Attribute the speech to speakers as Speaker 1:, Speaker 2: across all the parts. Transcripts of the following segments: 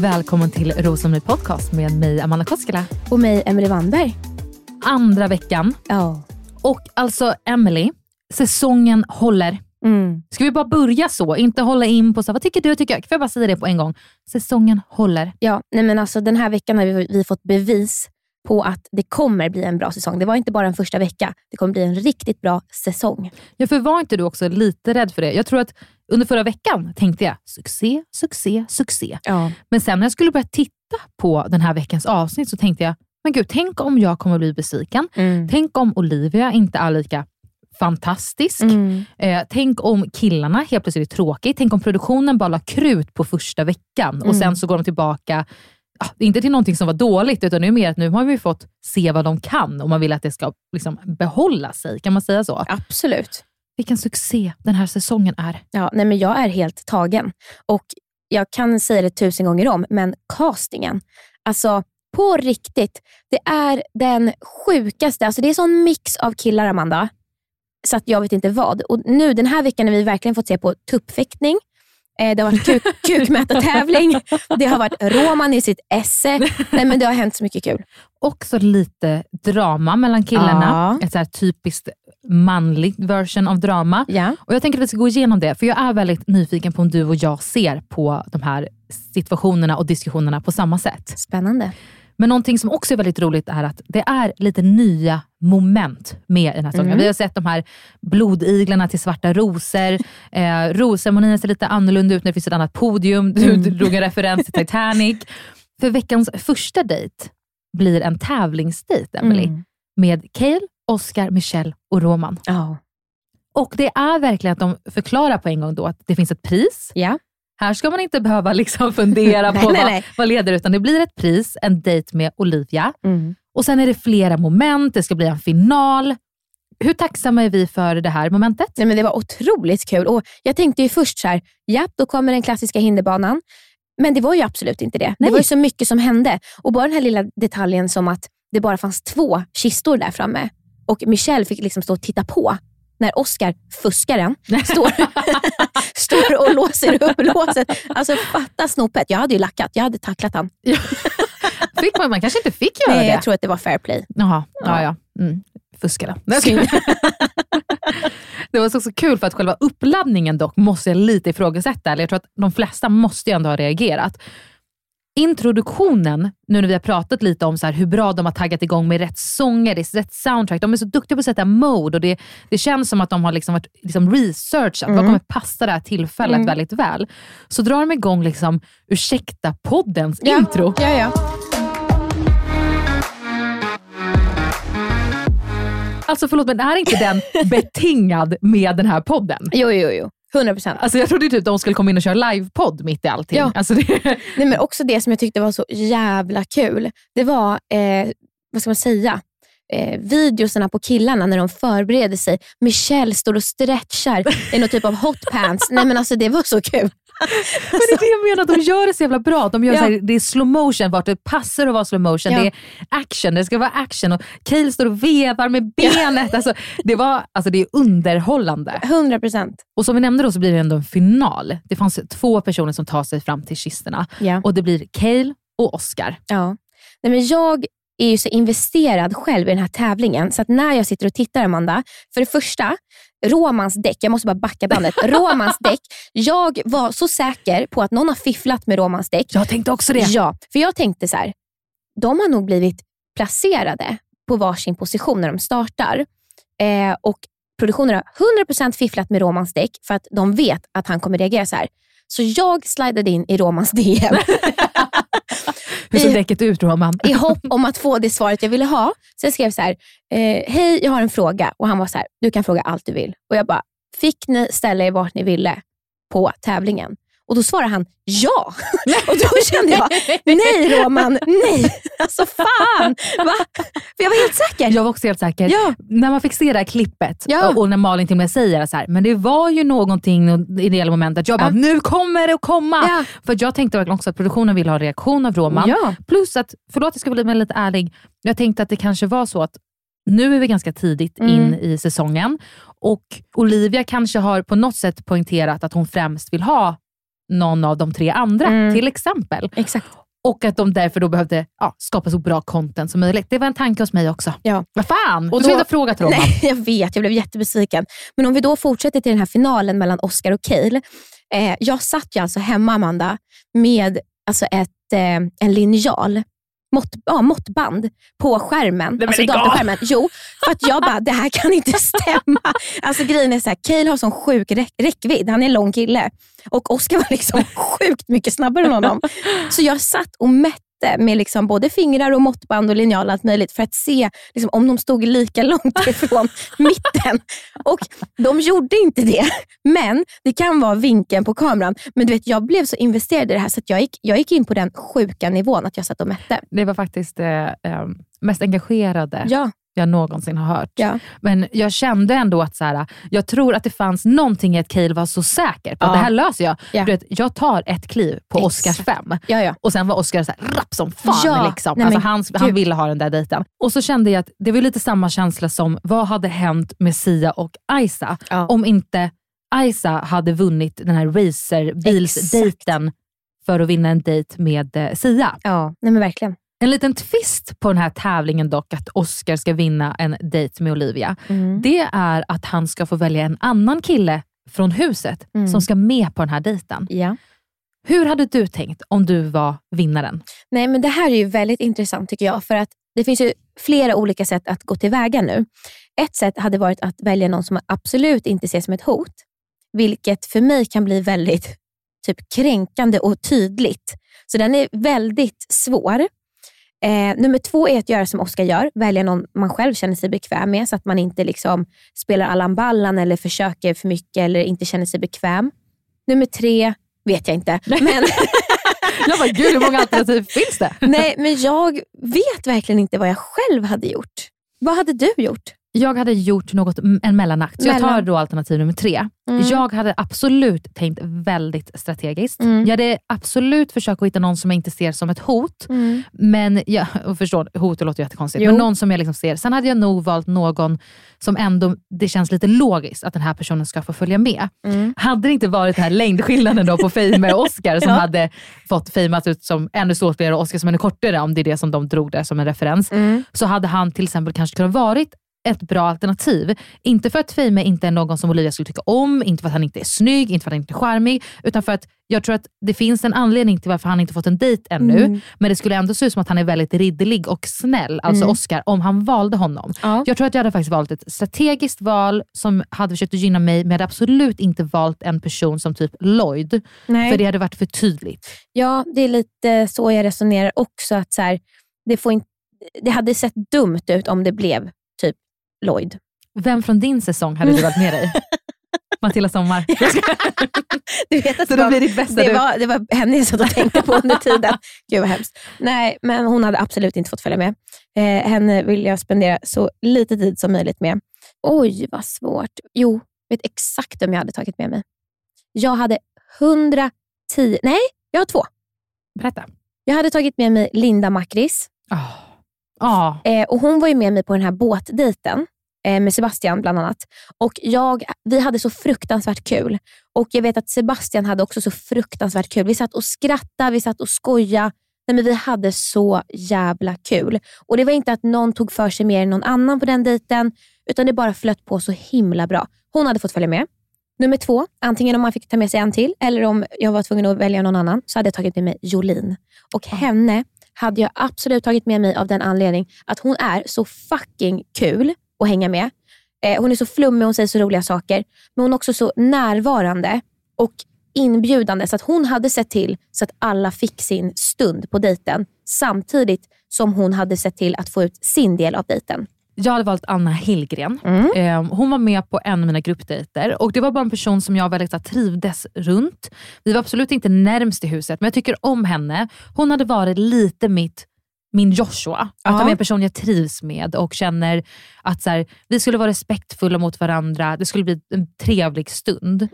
Speaker 1: Välkommen till Rosceremoni Podcast med mig Amanda Koskela.
Speaker 2: Och mig, Emelie Wannberg.
Speaker 1: Andra veckan.
Speaker 2: Ja.
Speaker 1: Och alltså Emily, säsongen håller.
Speaker 2: Mm.
Speaker 1: Ska vi bara börja så? Inte hålla in på så, vad tycker du? Tycker jag? Får jag bara säga det på en gång? Säsongen håller.
Speaker 2: Ja, nej men alltså den här veckan har vi, vi fått bevis på att det kommer bli en bra säsong. Det var inte bara en första vecka. Det kommer bli en riktigt bra säsong.
Speaker 1: Ja, för var inte du också lite rädd för det? Jag tror att under förra veckan tänkte jag succé, succé, succé.
Speaker 2: Ja.
Speaker 1: Men sen när jag skulle börja titta på den här veckans avsnitt så tänkte jag, men gud, tänk om jag kommer bli besviken.
Speaker 2: Mm.
Speaker 1: Tänk om Olivia inte är lika fantastisk.
Speaker 2: Mm.
Speaker 1: Eh, tänk om killarna helt plötsligt är tråkigt. Tänk om produktionen bara la krut på första veckan och
Speaker 2: Mm.
Speaker 1: sen så går de tillbaka, ah, inte till någonting som var dåligt, utan är mer att nu har vi fått se vad de kan och man vill att det ska liksom behålla sig. Kan man säga så?
Speaker 2: Absolut.
Speaker 1: Vilken succé den här säsongen är.
Speaker 2: Ja, nej men jag är helt tagen. Och Jag kan säga det tusen gånger om, men castingen. Alltså på riktigt. Det är den sjukaste. Alltså det är sån mix av killar, Amanda. Så att jag vet inte vad. Och nu den här veckan har vi verkligen fått se på tuppfäktning. Eh, Det har varit kuk, kukmätartävling. Det har varit Roman i sitt esse. Nej, men det har hänt så mycket kul.
Speaker 1: Också lite drama mellan killarna.
Speaker 2: Ja.
Speaker 1: Ett så typiskt manligt version av drama.
Speaker 2: Ja.
Speaker 1: Och Jag tänker att vi ska gå igenom det, för jag är väldigt nyfiken på om du och jag ser på de här situationerna och diskussionerna på samma sätt.
Speaker 2: Spännande.
Speaker 1: Men någonting som också är väldigt roligt är att det är lite nya moment med i den här säsongen.
Speaker 2: Mm.
Speaker 1: Vi har sett de här blodiglarna till svarta rosor. Eh, Rosceremonin ser lite annorlunda ut när det finns ett annat podium. Du
Speaker 2: Mm.
Speaker 1: drog en referens till Titanic. För veckans första dejt blir en tävlingsdejt, Emily
Speaker 2: Mm.
Speaker 1: med Cale, Oscar, Michelle och Roman.
Speaker 2: Ja.
Speaker 1: Och det är verkligen att de förklarar på en gång då att det finns ett pris.
Speaker 2: Ja.
Speaker 1: Här ska man inte behöva liksom fundera på
Speaker 2: nej,
Speaker 1: vad,
Speaker 2: nej.
Speaker 1: vad leder, utan det blir ett pris, en dejt med Olivia.
Speaker 2: Mm.
Speaker 1: Och sen är det flera moment, det ska bli en final. Hur tacksamma är vi för det här momentet?
Speaker 2: Nej, men det var otroligt kul. Och Jag tänkte ju först så här, ja, då kommer den klassiska hinderbanan. Men det var ju absolut inte det. Det var ju så mycket som hände. Och bara den här lilla detaljen som att det bara fanns två kistor där framme. Och Michelle fick liksom stå och titta på när Oscar, fuskaren, står, står och låser upp låset. Alltså fatta snopet. Jag hade ju lackat, jag hade tacklat han.
Speaker 1: Fick man, man kanske inte fick göra
Speaker 2: Nej,
Speaker 1: det?
Speaker 2: jag tror att det var fair play.
Speaker 1: Jaha, ja ja. Mm. Fuskade. det var så, kul för att själva uppladdningen dock måste jag lite ifrågasätta. Eller jag tror att de flesta måste ju ändå ha reagerat. Introduktionen, nu när vi har pratat lite om så hur bra de har taggat igång med rätt sånger, rätt soundtrack. De är så duktiga på att sätta mode och det, det känns som att de har liksom varit liksom researchat. Vad kommer passa det här tillfället väldigt väl? Så drar de igång liksom Ursäkta poddens intro.
Speaker 2: Ja, ja.
Speaker 1: Alltså förlåt, men är inte den betingad med den här podden?
Speaker 2: Jo, jo, jo. 100 procent.
Speaker 1: Alltså jag trodde typ de skulle komma in och köra livepodd mitt i allting.
Speaker 2: Ja.
Speaker 1: Alltså det,
Speaker 2: Nej, men också det som jag tyckte var så jävla kul, det var, eh, vad ska man säga, eh, videosarna på killarna när de förbereder sig. Michelle står och stretchar i någon typ av hotpants. Nej men alltså det var så kul.
Speaker 1: Men det är det jag menar, de gör det så jävla bra. De gör
Speaker 2: Ja.
Speaker 1: så här, det är slow motion vart det passar att vara slow motion.
Speaker 2: Ja.
Speaker 1: Det är action, det ska vara action och Cale står och vevar med benet. Alltså, det, var, alltså, det är underhållande.
Speaker 2: 100 procent.
Speaker 1: Och som vi nämnde då så blir det ändå en final. Det fanns två personer som tar sig fram till kistorna
Speaker 2: Ja.
Speaker 1: och det blir Cale och Oscar.
Speaker 2: Ja. Nej, men jag är ju så investerad själv i den här tävlingen så att när jag sitter och tittar Amanda, för det första, Romans däck, jag måste bara backa bandet. Romans däck, jag var så säker på att någon har fifflat med Romans däck.
Speaker 1: Jag tänkte också det.
Speaker 2: Ja, för jag tänkte så här, de har nog blivit placerade på varsin position när de startar. Eh, och produktionen har 100% fifflat med Romans däck för att de vet att han kommer reagera så här. Så jag slidade in i Romans DM
Speaker 1: Hur såg däcket ut Roman?
Speaker 2: i hopp om att få det svaret jag ville ha. Så jag skrev så här, eh, hej jag har en fråga och han var så här, du kan fråga allt du vill. Och jag bara, fick ni ställa er vart ni ville på tävlingen? Och då svarade han ja. och då kände jag, nej Roman, nej. Alltså fan. Va? För jag var helt säker.
Speaker 1: Jag var också helt säker.
Speaker 2: Ja.
Speaker 1: När man fick se det här klippet
Speaker 2: Ja.
Speaker 1: och, och när Malin till och med säger så här, men det var ju någonting i det momentet. Jag bara,
Speaker 2: Ja.
Speaker 1: nu kommer det att komma. För jag tänkte verkligen också att produktionen ville ha reaktion av Roman. Plus att, förlåt jag ska bli lite ärlig, jag tänkte att det kanske var så att nu är vi ganska tidigt
Speaker 2: Mm.
Speaker 1: in i säsongen och Olivia kanske har på något sätt poängterat att hon främst vill ha någon av de tre andra,
Speaker 2: Mm.
Speaker 1: till exempel.
Speaker 2: Exakt.
Speaker 1: Och att de därför då behövde ja, skapa så bra content som möjligt. Det var en tanke hos mig också.
Speaker 2: Ja.
Speaker 1: Vad fan,
Speaker 2: Och
Speaker 1: och du
Speaker 2: då-
Speaker 1: skulle ha frågat Roman.
Speaker 2: Nej, jag vet, jag blev jättebesviken. Men om vi då fortsätter till den här finalen mellan Oscar och Cale. Eh, jag satt ju alltså hemma, Amanda, med alltså ett, eh, en linjal. Mått, ja, måttband på skärmen,
Speaker 1: men
Speaker 2: alltså datorskärmen. Jo, för att jag bara, det här kan inte stämma. Alltså grejen är så här, Cale har sån sjuk räck, räckvidd, han är en lång kille. Och Oscar var liksom sjukt mycket snabbare än honom. Så jag satt och mätte med liksom både fingrar och måttband och linjal och allt möjligt för att se liksom, om de stod lika långt ifrån mitten. Och de gjorde inte det. Men det kan vara vinkeln på kameran. Men du vet, jag blev så investerad i det här så att jag gick, jag gick in på den sjuka nivån att jag satt och mätte.
Speaker 1: Det var faktiskt det eh, mest engagerade
Speaker 2: Ja,
Speaker 1: jag någonsin har hört.
Speaker 2: ja.
Speaker 1: Men jag kände ändå att så här, jag tror att det fanns någonting i att Cale var så säker på att
Speaker 2: Ja.
Speaker 1: det här löser jag.
Speaker 2: Ja.
Speaker 1: Du vet, jag tar ett kliv på Oscars
Speaker 2: Exakt.
Speaker 1: fem.
Speaker 2: ja, ja.
Speaker 1: Och sen var Oscar så här, rapp som fan. Liksom.
Speaker 2: Nej,
Speaker 1: alltså han, han ville ha den där dejten. Och så kände jag att det var lite samma känsla som vad hade hänt med Sia och Isa
Speaker 2: Ja.
Speaker 1: om inte Isa hade vunnit den här racerbilsdejten för att vinna en dejt med eh, Sia.
Speaker 2: ja. Nej, men verkligen.
Speaker 1: En liten twist på den här tävlingen dock, att Oscar ska vinna en dejt med Olivia,
Speaker 2: Mm.
Speaker 1: det är att han ska få välja en annan kille från huset
Speaker 2: Mm.
Speaker 1: som ska med på den här dejten.
Speaker 2: Ja.
Speaker 1: Hur hade du tänkt om du var vinnaren?
Speaker 2: Nej, men det här är ju väldigt intressant tycker jag. För att det finns ju flera olika sätt att gå tillväga nu. Ett sätt hade varit att välja någon som man absolut inte ser som ett hot. Vilket för mig kan bli väldigt typ kränkande och tydligt. Så den är väldigt svår. Eh, nummer två är att göra som Oskar gör. Välja någon man själv känner sig bekväm med så att man inte liksom spelar Allan Ballan eller försöker för mycket eller inte känner sig bekväm. Nummer tre vet jag inte. Men
Speaker 1: Jag bara, gud hur många alternativ finns det?
Speaker 2: Nej, men jag vet verkligen inte vad jag själv hade gjort. Vad hade du gjort?
Speaker 1: Jag hade gjort något, en mellanakt, så jag tar
Speaker 2: Mellan.
Speaker 1: då alternativ nummer tre.
Speaker 2: Mm.
Speaker 1: Jag hade absolut tänkt väldigt strategiskt.
Speaker 2: Mm.
Speaker 1: Jag hade absolut försökt att hitta någon som jag inte ser som ett hot.
Speaker 2: Mm.
Speaker 1: Men jag och förstår, hot låter jättekonstigt,
Speaker 2: Jo.
Speaker 1: men någon som jag liksom ser. Sen hade jag nog valt någon som ändå, det känns lite logiskt att den här personen ska få följa med.
Speaker 2: Mm.
Speaker 1: Hade det inte varit den här längdskillnaden då på Fame och Oscar som
Speaker 2: Ja.
Speaker 1: hade fått att ut som ännu ståtligare och Oscar som ännu kortare, om det är det som de drog där som en referens,
Speaker 2: Mm.
Speaker 1: så hade han till exempel kanske kunnat varit ett bra alternativ. Inte för att Fame inte är någon som Olivia skulle tycka om, inte för att han inte är snygg, inte för att han inte är charmig, utan för att jag tror att det finns en anledning till varför han inte fått en dejt ännu.
Speaker 2: Mm.
Speaker 1: Men det skulle ändå se ut som att han är väldigt ridderlig och snäll, alltså
Speaker 2: Mm.
Speaker 1: Oscar, om han valde honom.
Speaker 2: Ja.
Speaker 1: Jag tror att jag hade faktiskt valt ett strategiskt val som hade försökt att gynna mig, men jag hade absolut inte valt en person som typ Lloyd.
Speaker 2: Nej.
Speaker 1: För det hade varit för tydligt.
Speaker 2: Ja, det är lite så jag resonerar också. att så här, det, får inte, det hade sett dumt ut om det blev typ Lloyd.
Speaker 1: Vem från din säsong hade du valt med dig? Matilda Sommar.
Speaker 2: Du vet att
Speaker 1: Så
Speaker 2: det, var,
Speaker 1: blir ditt bästa
Speaker 2: det,
Speaker 1: du.
Speaker 2: var, det var henne jag satt och tänkte på under tiden. Gud vad hemskt. Nej, men hon hade absolut inte fått följa med. Eh, henne vill jag spendera så lite tid som möjligt med. Oj, vad svårt. Jo, vet exakt vem jag hade tagit med mig. Jag hade 110, nej, jag har två.
Speaker 1: Berätta.
Speaker 2: Jag hade tagit med mig Linda Makris.
Speaker 1: Oh. Oh.
Speaker 2: Eh, och hon var ju med mig på den här båtdejten eh, med Sebastian bland annat. Och jag, vi hade så fruktansvärt kul. Och jag vet att Sebastian hade också så fruktansvärt kul. Vi satt och skrattade, vi satt och skojade. Nej, men vi hade så jävla kul. Och Det var inte att någon tog för sig mer än någon annan på den dejten, utan det bara flöt på så himla bra. Hon hade fått följa med. Nummer två, antingen om man fick ta med sig en till eller om jag var tvungen att välja någon annan, så hade jag tagit med mig Jolin. Och henne hade jag absolut tagit med mig av den anledning att hon är så fucking kul att hänga med. Eh, hon är så flummig, hon säger så roliga saker. Men hon är också så närvarande och inbjudande så att hon hade sett till så att alla fick sin stund på dejten samtidigt som hon hade sett till att få ut sin del av dejten.
Speaker 1: Jag hade valt Anna Hillgren.
Speaker 2: Mm.
Speaker 1: Eh, Hon var med på en av mina gruppdejter och det var bara en person som jag väldigt så trivdes runt. Vi var absolut inte närmst i huset, men jag tycker om henne. Hon hade varit lite mitt min Joshua. Att
Speaker 2: Ja.
Speaker 1: han är en person jag trivs med och känner att så här, vi skulle vara respektfulla mot varandra. Det skulle bli en trevlig stund.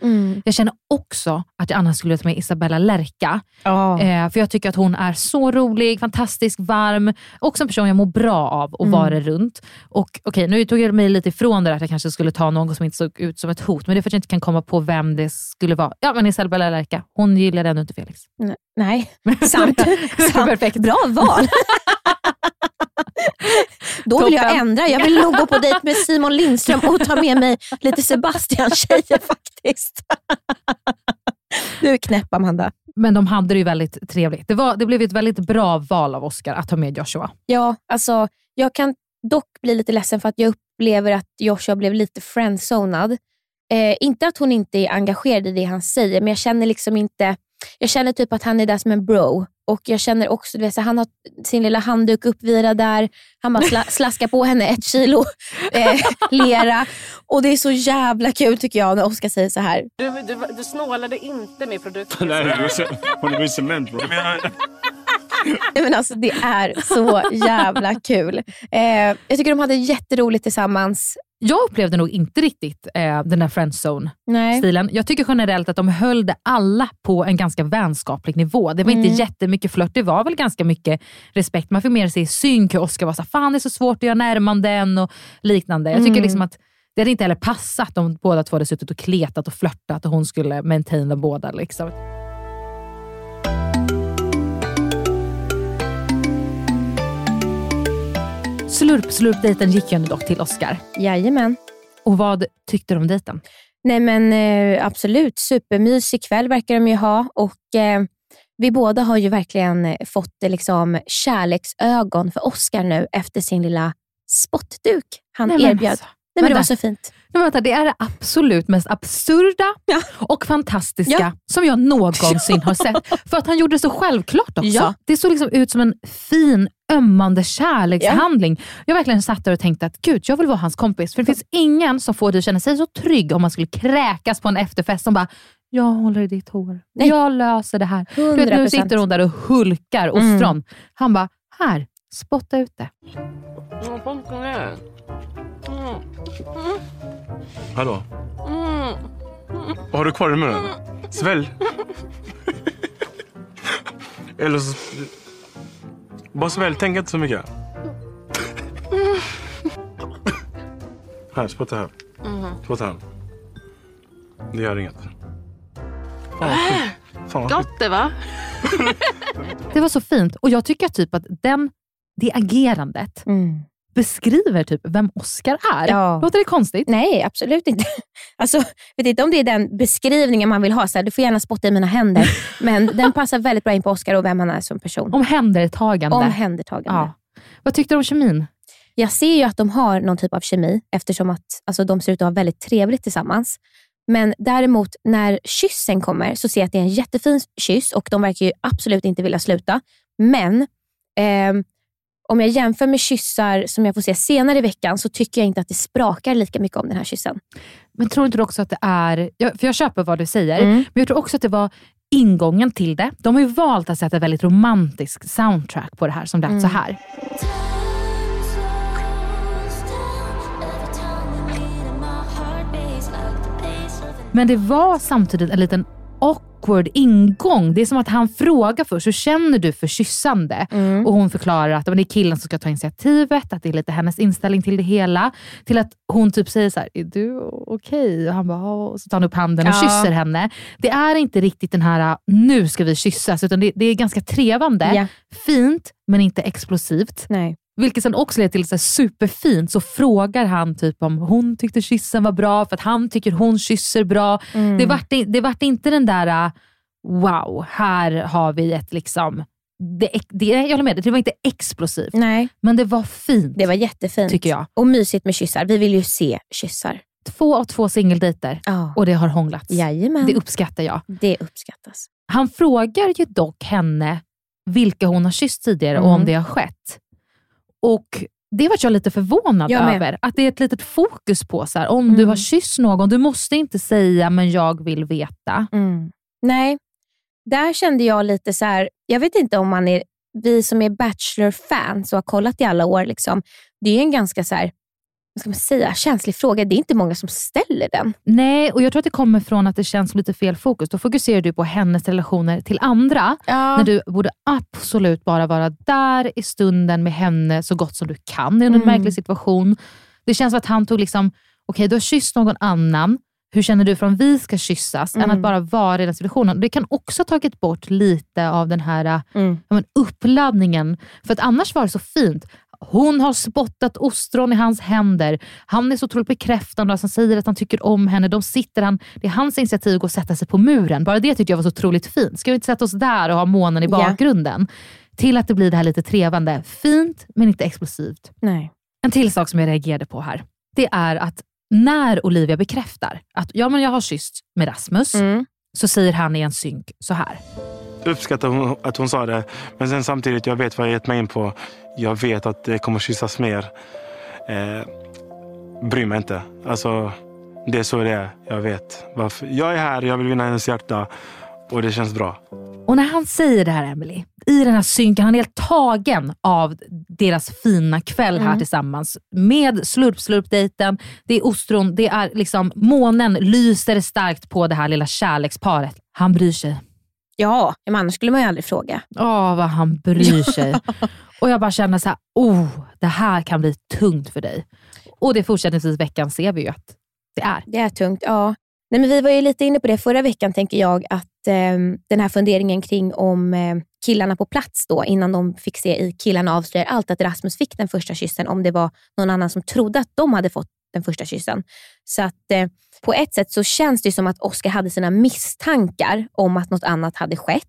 Speaker 1: Jag känner också att jag annars skulle ta med Isabella Lerka. Eh, för jag tycker att hon är så rolig, fantastisk, varm. Också en person jag mår bra av att
Speaker 2: Mm.
Speaker 1: vara runt. Och okej, Nu tog jag mig lite ifrån det där att jag kanske skulle ta någon som inte såg ut som ett hot. Men det är för att jag inte kan komma på vem det skulle vara. Ja, men Isabella Lerka. Hon gillade ändå inte Felix.
Speaker 2: N- Nej, sant. sant.
Speaker 1: Perfekt.
Speaker 2: Bra val. Då vill jag ändra. Jag vill nog gå på dejt med Simon Lindström och ta med mig lite Sebastian-tjejer faktiskt. Du är knäpp Amanda.
Speaker 1: Men de hade det ju väldigt trevligt. Det, var, det blev ett väldigt bra val av Oscar att ta med Joshua.
Speaker 2: Ja, alltså, jag kan dock bli lite ledsen för att jag upplever att Joshua blev lite friendzonad. Eh, inte att hon inte är engagerad i det han säger, men jag känner liksom inte... Jag känner typ att han är där som en bro. Och jag känner också, du vet, så han har sin lilla handduk uppvirad där. Han bara sla, slaskar på henne ett kilo eh, lera. Och det är så jävla kul tycker jag när Oskar säger så här.
Speaker 3: Du, du, du snålade inte med produkter.
Speaker 4: Nej, det är ce- hon är cement bro.
Speaker 2: Nej, Men alltså, det är så jävla kul. Eh, jag tycker de hade jätteroligt tillsammans.
Speaker 1: Jag upplevde nog inte riktigt eh, den där friendzone-stilen. Jag tycker generellt att de höll det alla på en ganska vänskaplig nivå. Det var
Speaker 2: Mm.
Speaker 1: inte jättemycket flört, det var väl ganska mycket respekt. Man fick mer se i synk hur Oscar var så här, fan det är så svårt att göra närmanden och liknande. Jag tycker
Speaker 2: Mm.
Speaker 1: liksom att det hade inte heller passat om båda två hade suttit och kletat och flörtat och hon skulle maintaina båda. Liksom. Slurp-slurp-dejten gick ju ändå dock till Oscar.
Speaker 2: Jajamän.
Speaker 1: Och vad tyckte du om dejten?
Speaker 2: Nej men eh, absolut, supermysig kväll verkar de ju ha och eh, vi båda har ju verkligen eh, fått eh, liksom, kärleksögon för Oscar nu efter sin lilla spottduk han
Speaker 1: Nej,
Speaker 2: erbjöd.
Speaker 1: alltså,
Speaker 2: Nej, men det var så fint.
Speaker 1: Men vänta, det är det absolut mest absurda
Speaker 2: Ja.
Speaker 1: och fantastiska
Speaker 2: Ja.
Speaker 1: som jag någonsin har sett. För att han gjorde det så självklart också.
Speaker 2: Ja.
Speaker 1: Det såg liksom ut som en fin, ömmande kärlekshandling. Jag verkligen satt där och tänkte att gud, jag vill vara hans kompis. För det finns ingen som får dig att känna sig så trygg om man skulle kräkas på en efterfest som bara jag håller i ditt hår.
Speaker 2: Nej.
Speaker 1: Jag löser det här. Du vet,
Speaker 2: 100%.
Speaker 1: nu sitter hon där och hulkar
Speaker 2: Mm.
Speaker 1: ostron. Han bara, här, spotta ut det.
Speaker 3: Mm. Mm.
Speaker 4: Hallå? Vad har du kvar i munnen? Svälj. Eller så... Bara svälj, tänk inte så mycket. Här, spotta här. Spotta här. Det gör inget. Fan vad fint. Fan vad fint.
Speaker 3: Gott det va?
Speaker 1: Det var så fint och jag tycker typ att den, det agerandet
Speaker 2: Mm.
Speaker 1: Beskriver typ vem Oscar är.
Speaker 2: Ja.
Speaker 1: Låter det konstigt?
Speaker 2: Nej, absolut inte. Alltså, vet inte om det är den beskrivningen man vill ha. Så här, du får gärna spotta i mina händer. Men den passar väldigt bra in på Oscar och vem han är som person.
Speaker 1: Omhändertagande.
Speaker 2: Omhändertagande.
Speaker 1: ja. Vad tyckte du om kemin?
Speaker 2: Jag ser ju att de har någon typ av kemi eftersom att alltså, de ser ut att ha väldigt trevligt tillsammans. Men däremot när kyssen kommer så ser jag att det är en jättefin kyss och de verkar ju absolut inte vilja sluta. Men ehm, om jag jämför med kyssar som jag får se senare i veckan så tycker jag inte att det sprakar lika mycket om den här kyssen.
Speaker 1: Men tror inte du också att det är, för jag köper vad du säger,
Speaker 2: Mm.
Speaker 1: men jag tror också att det var ingången till det. De har ju valt att sätta väldigt romantisk soundtrack på det här som lät
Speaker 2: Mm.
Speaker 1: så här. Men det var samtidigt en liten awkward ingång. Det är som att han frågar först, hur känner du för kyssande?
Speaker 2: Mm.
Speaker 1: Och hon förklarar att det är killen som ska ta initiativet, att det är lite hennes inställning till det hela. Till att hon typ säger så här, är du okej? Och han bara. Och så tar han upp handen och
Speaker 2: Ja.
Speaker 1: kysser henne. Det är inte riktigt den här, nu ska vi kyssas, utan det, det är ganska trevande.
Speaker 2: Ja.
Speaker 1: Fint, men inte explosivt.
Speaker 2: Nej.
Speaker 1: Vilket sen också leder till så superfint, så frågar han typ om hon tyckte kyssen var bra, för att han tycker hon kysser bra.
Speaker 2: Mm.
Speaker 1: Det, vart, det vart inte den där, uh, wow, här har vi ett liksom, det, det, jag håller med, det var inte explosivt,
Speaker 2: Nej,
Speaker 1: men det var fint.
Speaker 2: det var jättefint.
Speaker 1: Tycker jag.
Speaker 2: Och mysigt med kyssar. Vi vill ju se kyssar.
Speaker 1: Två av två singeldejter
Speaker 2: Ja.
Speaker 1: och det har hånglats.
Speaker 2: Jajamän.
Speaker 1: Det uppskattar jag.
Speaker 2: det uppskattas.
Speaker 1: Han frågar ju dock henne vilka hon har kysst tidigare och om
Speaker 2: Mm.
Speaker 1: det har skett. Och det var jag lite förvånad
Speaker 2: Jag
Speaker 1: över. Att det är ett litet fokus på, så här, om du
Speaker 2: Mm.
Speaker 1: har kysst någon, du måste inte säga men jag vill veta.
Speaker 2: Mm. Nej, där kände jag lite så här, jag vet inte om man är, vi som är Bachelor-fans och har kollat i alla år, liksom, det är en ganska så här, vad ska man säga, känslig fråga. Det är inte många som ställer den.
Speaker 1: Nej, och jag tror att det kommer från att det känns som lite fel fokus. Då fokuserar du på hennes relationer till andra, när du borde absolut bara vara där i stunden med henne så gott som du kan i en
Speaker 2: Mm.
Speaker 1: märklig situation. Det känns som att han tog liksom, okej du har kysst någon annan, hur känner du om vi ska kyssas? Än
Speaker 2: Mm.
Speaker 1: att bara vara i den situationen. Det kan också ha tagit bort lite av den här
Speaker 2: Mm.
Speaker 1: ja, men uppladdningen. För att annars var det så fint. Hon har spottat ostron i hans händer. Han är så otroligt bekräftande. Han säger att han tycker om henne. De sitter han, det är hans initiativ att gå och sätta sig på muren. Bara det tyckte jag var så otroligt fint. Ska vi inte sätta oss där och ha månen i bakgrunden? Till att det blir det här lite trevande. Fint, men inte explosivt.
Speaker 2: Nej.
Speaker 1: En till sak som jag reagerade på här, det är att när Olivia bekräftar att ja, men jag har kysst med Rasmus,
Speaker 2: Mm.
Speaker 1: så säger han i en synk så här.
Speaker 4: uppskattar hon, att hon sa det. Men sen samtidigt, jag vet vad jag gett mig in på. Jag vet att det kommer kyssas mer. Eh, bryr mig inte. Alltså, det är så det är. Jag vet. Varför. Jag är här, jag vill vinna hennes hjärta. Och det känns bra.
Speaker 1: Och när han säger det här, Emily, i den här synken, han är helt tagen av deras fina kväll här
Speaker 2: Mm.
Speaker 1: tillsammans. Med slurp-slurp-dejten, det är ostron, det är liksom månen lyser starkt på det här lilla kärleksparet. Han bryr sig.
Speaker 2: Ja, men annars skulle man ju aldrig fråga.
Speaker 1: Åh, vad han bryr sig. Och jag bara känner så här, oh, det här kan bli tungt för dig. Och det fortsättningsvis veckan ser vi ju att det är.
Speaker 2: Det är tungt, ja. Nej, men vi var ju lite inne på det förra veckan, tänker jag, att eh, den här funderingen kring om eh, killarna på plats då, innan de fick se i Killarna avslöjar allt, att Rasmus fick den första kyssen, om det var någon annan som trodde att de hade fått den första kyssen. Så att eh, på ett sätt så känns det som att Oscar hade sina misstankar om att något annat hade skett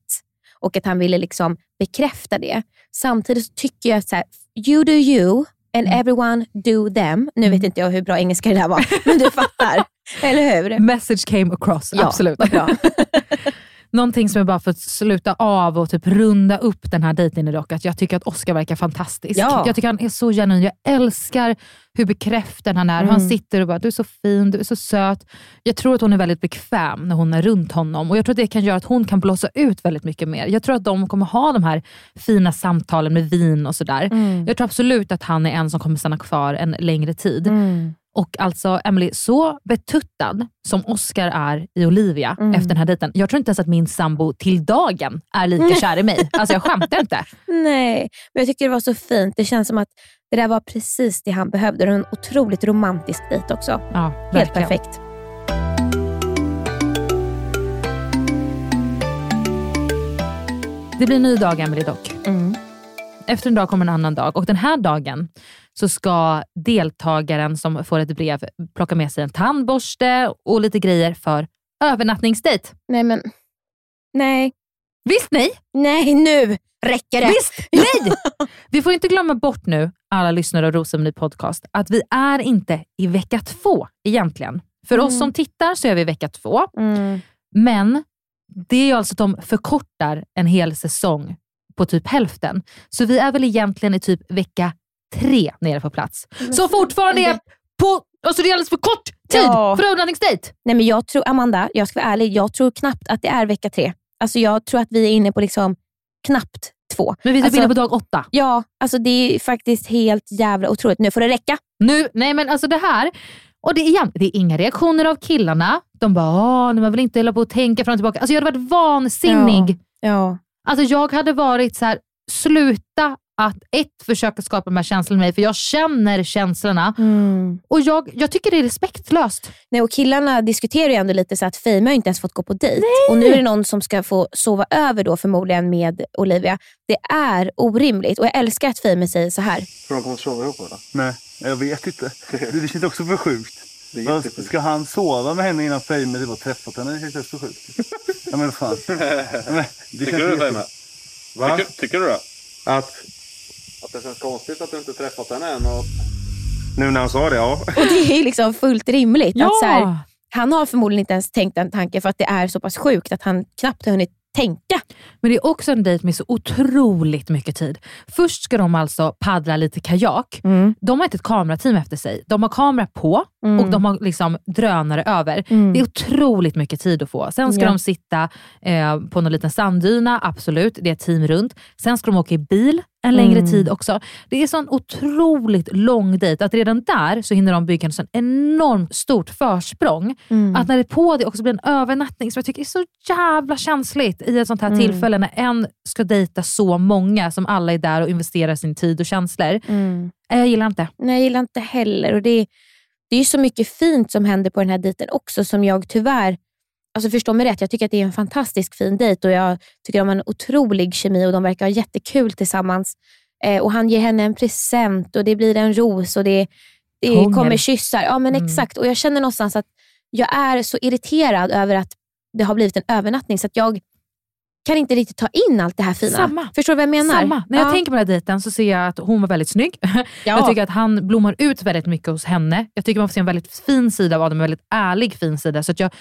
Speaker 2: och att han ville liksom bekräfta det. Samtidigt tycker jag att så här, you do you and everyone do them. Nu vet inte jag hur bra engelska det där var, men du fattar. Eller hur?
Speaker 1: Message came across,
Speaker 2: Ja,
Speaker 1: absolut.
Speaker 2: vad bra.
Speaker 1: Någonting som jag bara för att sluta av och typ runda upp den här dejten dock, att jag tycker att Oscar verkar fantastisk.
Speaker 2: Ja.
Speaker 1: Jag tycker han är så genuin. Jag älskar hur bekräftande han är. Hur Han
Speaker 2: Mm.
Speaker 1: sitter och bara, du är så fin, du är så söt. Jag tror att hon är väldigt bekväm när hon är runt honom och jag tror att det kan göra att hon kan blåsa ut väldigt mycket mer. Jag tror att de kommer ha de här fina samtalen med vin och sådär.
Speaker 2: Mm.
Speaker 1: Jag tror absolut att han är en som kommer stanna kvar en längre tid.
Speaker 2: Mm.
Speaker 1: Och alltså Emily, så betuttad som Oscar är i Olivia
Speaker 2: Mm.
Speaker 1: efter den här dejten. Jag tror inte ens att min sambo till dagen är lika kär i mig. Alltså jag skämtar inte.
Speaker 2: Nej, men jag tycker det var så fint. Det känns som att det där var precis det han behövde. Det var en otroligt romantisk dejt också.
Speaker 1: Ja,
Speaker 2: Helt perfekt.
Speaker 1: Det blir en ny dag Emily dock.
Speaker 2: Mm.
Speaker 1: Efter en dag kommer en annan dag och den här dagen så ska deltagaren som får ett brev plocka med sig en tandborste och lite grejer för övernattningsdejt.
Speaker 2: Nej, men... Nej.
Speaker 1: Visst nej?
Speaker 2: Nej, nu räcker det.
Speaker 1: Visst nej! Vi får inte glömma bort nu, alla lyssnare av Rosceremoni podcast, att vi är inte i vecka två egentligen. För oss som tittar så är vi i vecka två,
Speaker 2: Mm.
Speaker 1: men det är ju alltså att de förkortar en hel säsong på typ hälften. Så vi är väl egentligen i typ vecka tre nere på plats. Så fortfarande är på, alltså det är alldeles för kort tid
Speaker 2: Ja.
Speaker 1: för övernattningsdejt.
Speaker 2: Nej, men jag tror, Amanda, jag ska vara ärlig, jag tror knappt att det är vecka tre. Alltså, jag tror att vi är inne på liksom knappt två.
Speaker 1: Men vi är typ
Speaker 2: Alltså-
Speaker 1: inne på dag åtta.
Speaker 2: Ja, alltså det är faktiskt helt jävla otroligt. Nu får det räcka.
Speaker 1: Nu, nej men alltså det här, och det, är igen, det är inga reaktioner av killarna. De bara, "Åh, man vill inte hålla på och tänka fram och tillbaka. Alltså jag hade varit vansinnig.
Speaker 2: Ja.
Speaker 1: Alltså jag hade varit så här, sluta att ett, försöka skapa de här känslorna med mig, för jag känner känslorna.
Speaker 2: Mm.
Speaker 1: Och jag, jag tycker det är respektlöst.
Speaker 2: Nej, och killarna diskuterar ju ändå lite så att Fame har inte ens fått gå på dejt. Och nu är det någon som ska få sova över då förmodligen med Olivia. Det är orimligt och jag älskar att Fame säger så här.
Speaker 5: Tror de kommer sova ihop eller?
Speaker 6: Nej, jag vet inte. Det, det känns också för sjukt.
Speaker 5: Det.
Speaker 6: Ska han sova med henne innan Fame typ har träffat henne? Det känns också sjukt. Ja men fan. Ja, men, det
Speaker 5: Tycker du
Speaker 6: jätte-
Speaker 5: Fame?
Speaker 6: Va?
Speaker 5: Tycker, tycker du det? Att? Att det känns konstigt att du inte träffat henne än och...
Speaker 4: Nu när han sa det, ja.
Speaker 2: Och det är liksom fullt rimligt. Att så här, han har förmodligen inte ens tänkt den tanken för att det är så pass sjukt att han knappt har hunnit tänka.
Speaker 1: Men det är också en dejt med så otroligt mycket tid. Först ska de alltså paddla lite kajak. De har inte ett kamerateam efter sig. De har kamera på
Speaker 2: Mm.
Speaker 1: och de har liksom drönare över.
Speaker 2: Mm.
Speaker 1: Det är otroligt mycket tid att få. Sen ska
Speaker 2: Ja.
Speaker 1: de sitta eh, på någon liten sanddyna, absolut. Det är ett team runt. Sen ska de åka i bil en längre
Speaker 2: Mm.
Speaker 1: tid också. Det är sån otroligt lång dejt att redan där så hinner de bygga en sån enormt stort försprång.
Speaker 2: Mm.
Speaker 1: Att när det på det också blir en övernattning som jag tycker är så jävla känsligt i ett sånt här
Speaker 2: Mm.
Speaker 1: tillfälle när en ska dejta så många som alla är där och investerar sin tid och känslor.
Speaker 2: Mm.
Speaker 1: Eh, Jag gillar inte.
Speaker 2: Nej, jag gillar inte heller. Och det, det är så mycket fint som händer på den här dejten också som jag tyvärr, alltså förstå mig rätt, jag tycker att det är en fantastisk fin dejt och jag tycker de har en otrolig kemi och de verkar ha jättekul tillsammans. Eh, och Han ger henne en present och det blir en ros och det, det
Speaker 1: Hångel.
Speaker 2: kommer kyssar. Ja men
Speaker 1: Mm.
Speaker 2: exakt. Och Jag känner någonstans att jag är så irriterad över att det har blivit en övernattning så att jag kan inte riktigt ta in allt det här fina.
Speaker 1: Samma.
Speaker 2: Förstår du vad jag menar?
Speaker 1: Samma. När jag
Speaker 2: ja.
Speaker 1: tänker på den här dejten så ser jag att hon var väldigt snygg.
Speaker 2: ja.
Speaker 1: Jag tycker att han blommar ut väldigt mycket hos henne. Jag tycker man får se en väldigt fin sida av Adam, en väldigt ärlig fin sida. Så att jag,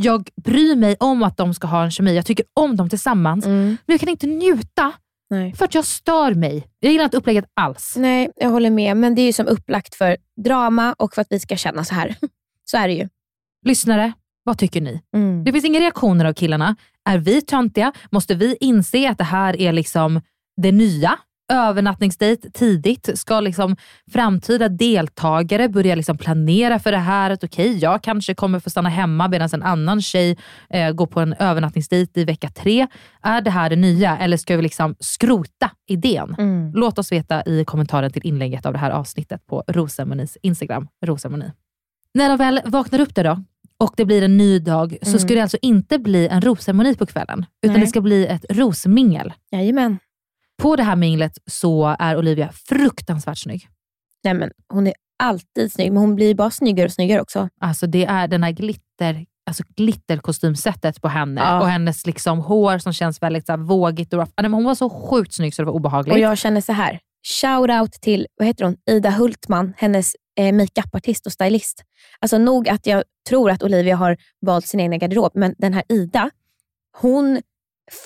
Speaker 1: jag bryr mig om att de ska ha en kemi. Jag tycker om dem tillsammans.
Speaker 2: Mm.
Speaker 1: Men jag kan inte njuta
Speaker 2: Nej.
Speaker 1: för att jag stör mig. Jag gillar inte upplägget alls.
Speaker 2: Nej, jag håller med. Men det är ju som upplagt för drama och för att vi ska känna så här. Så är det ju.
Speaker 1: Lyssnare, vad tycker ni?
Speaker 2: Mm.
Speaker 1: Det finns inga reaktioner av killarna. Är vi töntiga? Måste vi inse att det här är liksom det nya? Övernattningsdejt tidigt. Ska liksom framtida deltagare börja liksom planera för det här? Att okej, jag kanske kommer få stanna hemma medan en annan tjej eh, går på en övernattningsdejt i vecka tre. Är det här det nya eller ska vi liksom skrota idén?
Speaker 2: Mm.
Speaker 1: Låt oss veta i kommentaren till inlägget av det här avsnittet på Rosamonis Instagram, Rosamoni. När de väl vaknar upp där då och det blir en ny dag så
Speaker 2: Mm.
Speaker 1: ska det alltså inte bli en rosceremoni på kvällen, utan
Speaker 2: Nej.
Speaker 1: det ska bli ett rosmingel.
Speaker 2: Jajamän.
Speaker 1: På det här minglet så är Olivia fruktansvärt snygg.
Speaker 2: Nej, men hon är alltid snygg, men hon blir bara snyggare och snyggare också.
Speaker 1: Alltså det är den här glitter, alltså glitterkostymsättet på henne
Speaker 2: Ja.
Speaker 1: och hennes liksom hår som känns väldigt så här vågigt och rough. Nej, men Hon var så sjukt snygg så det var obehagligt.
Speaker 2: Och jag känner så här. Shout out till vad heter hon? Ida Hultman, hennes eh, makeupartist och stylist. Alltså nog att jag tror att Olivia har valt sin egen garderob, men den här Ida, hon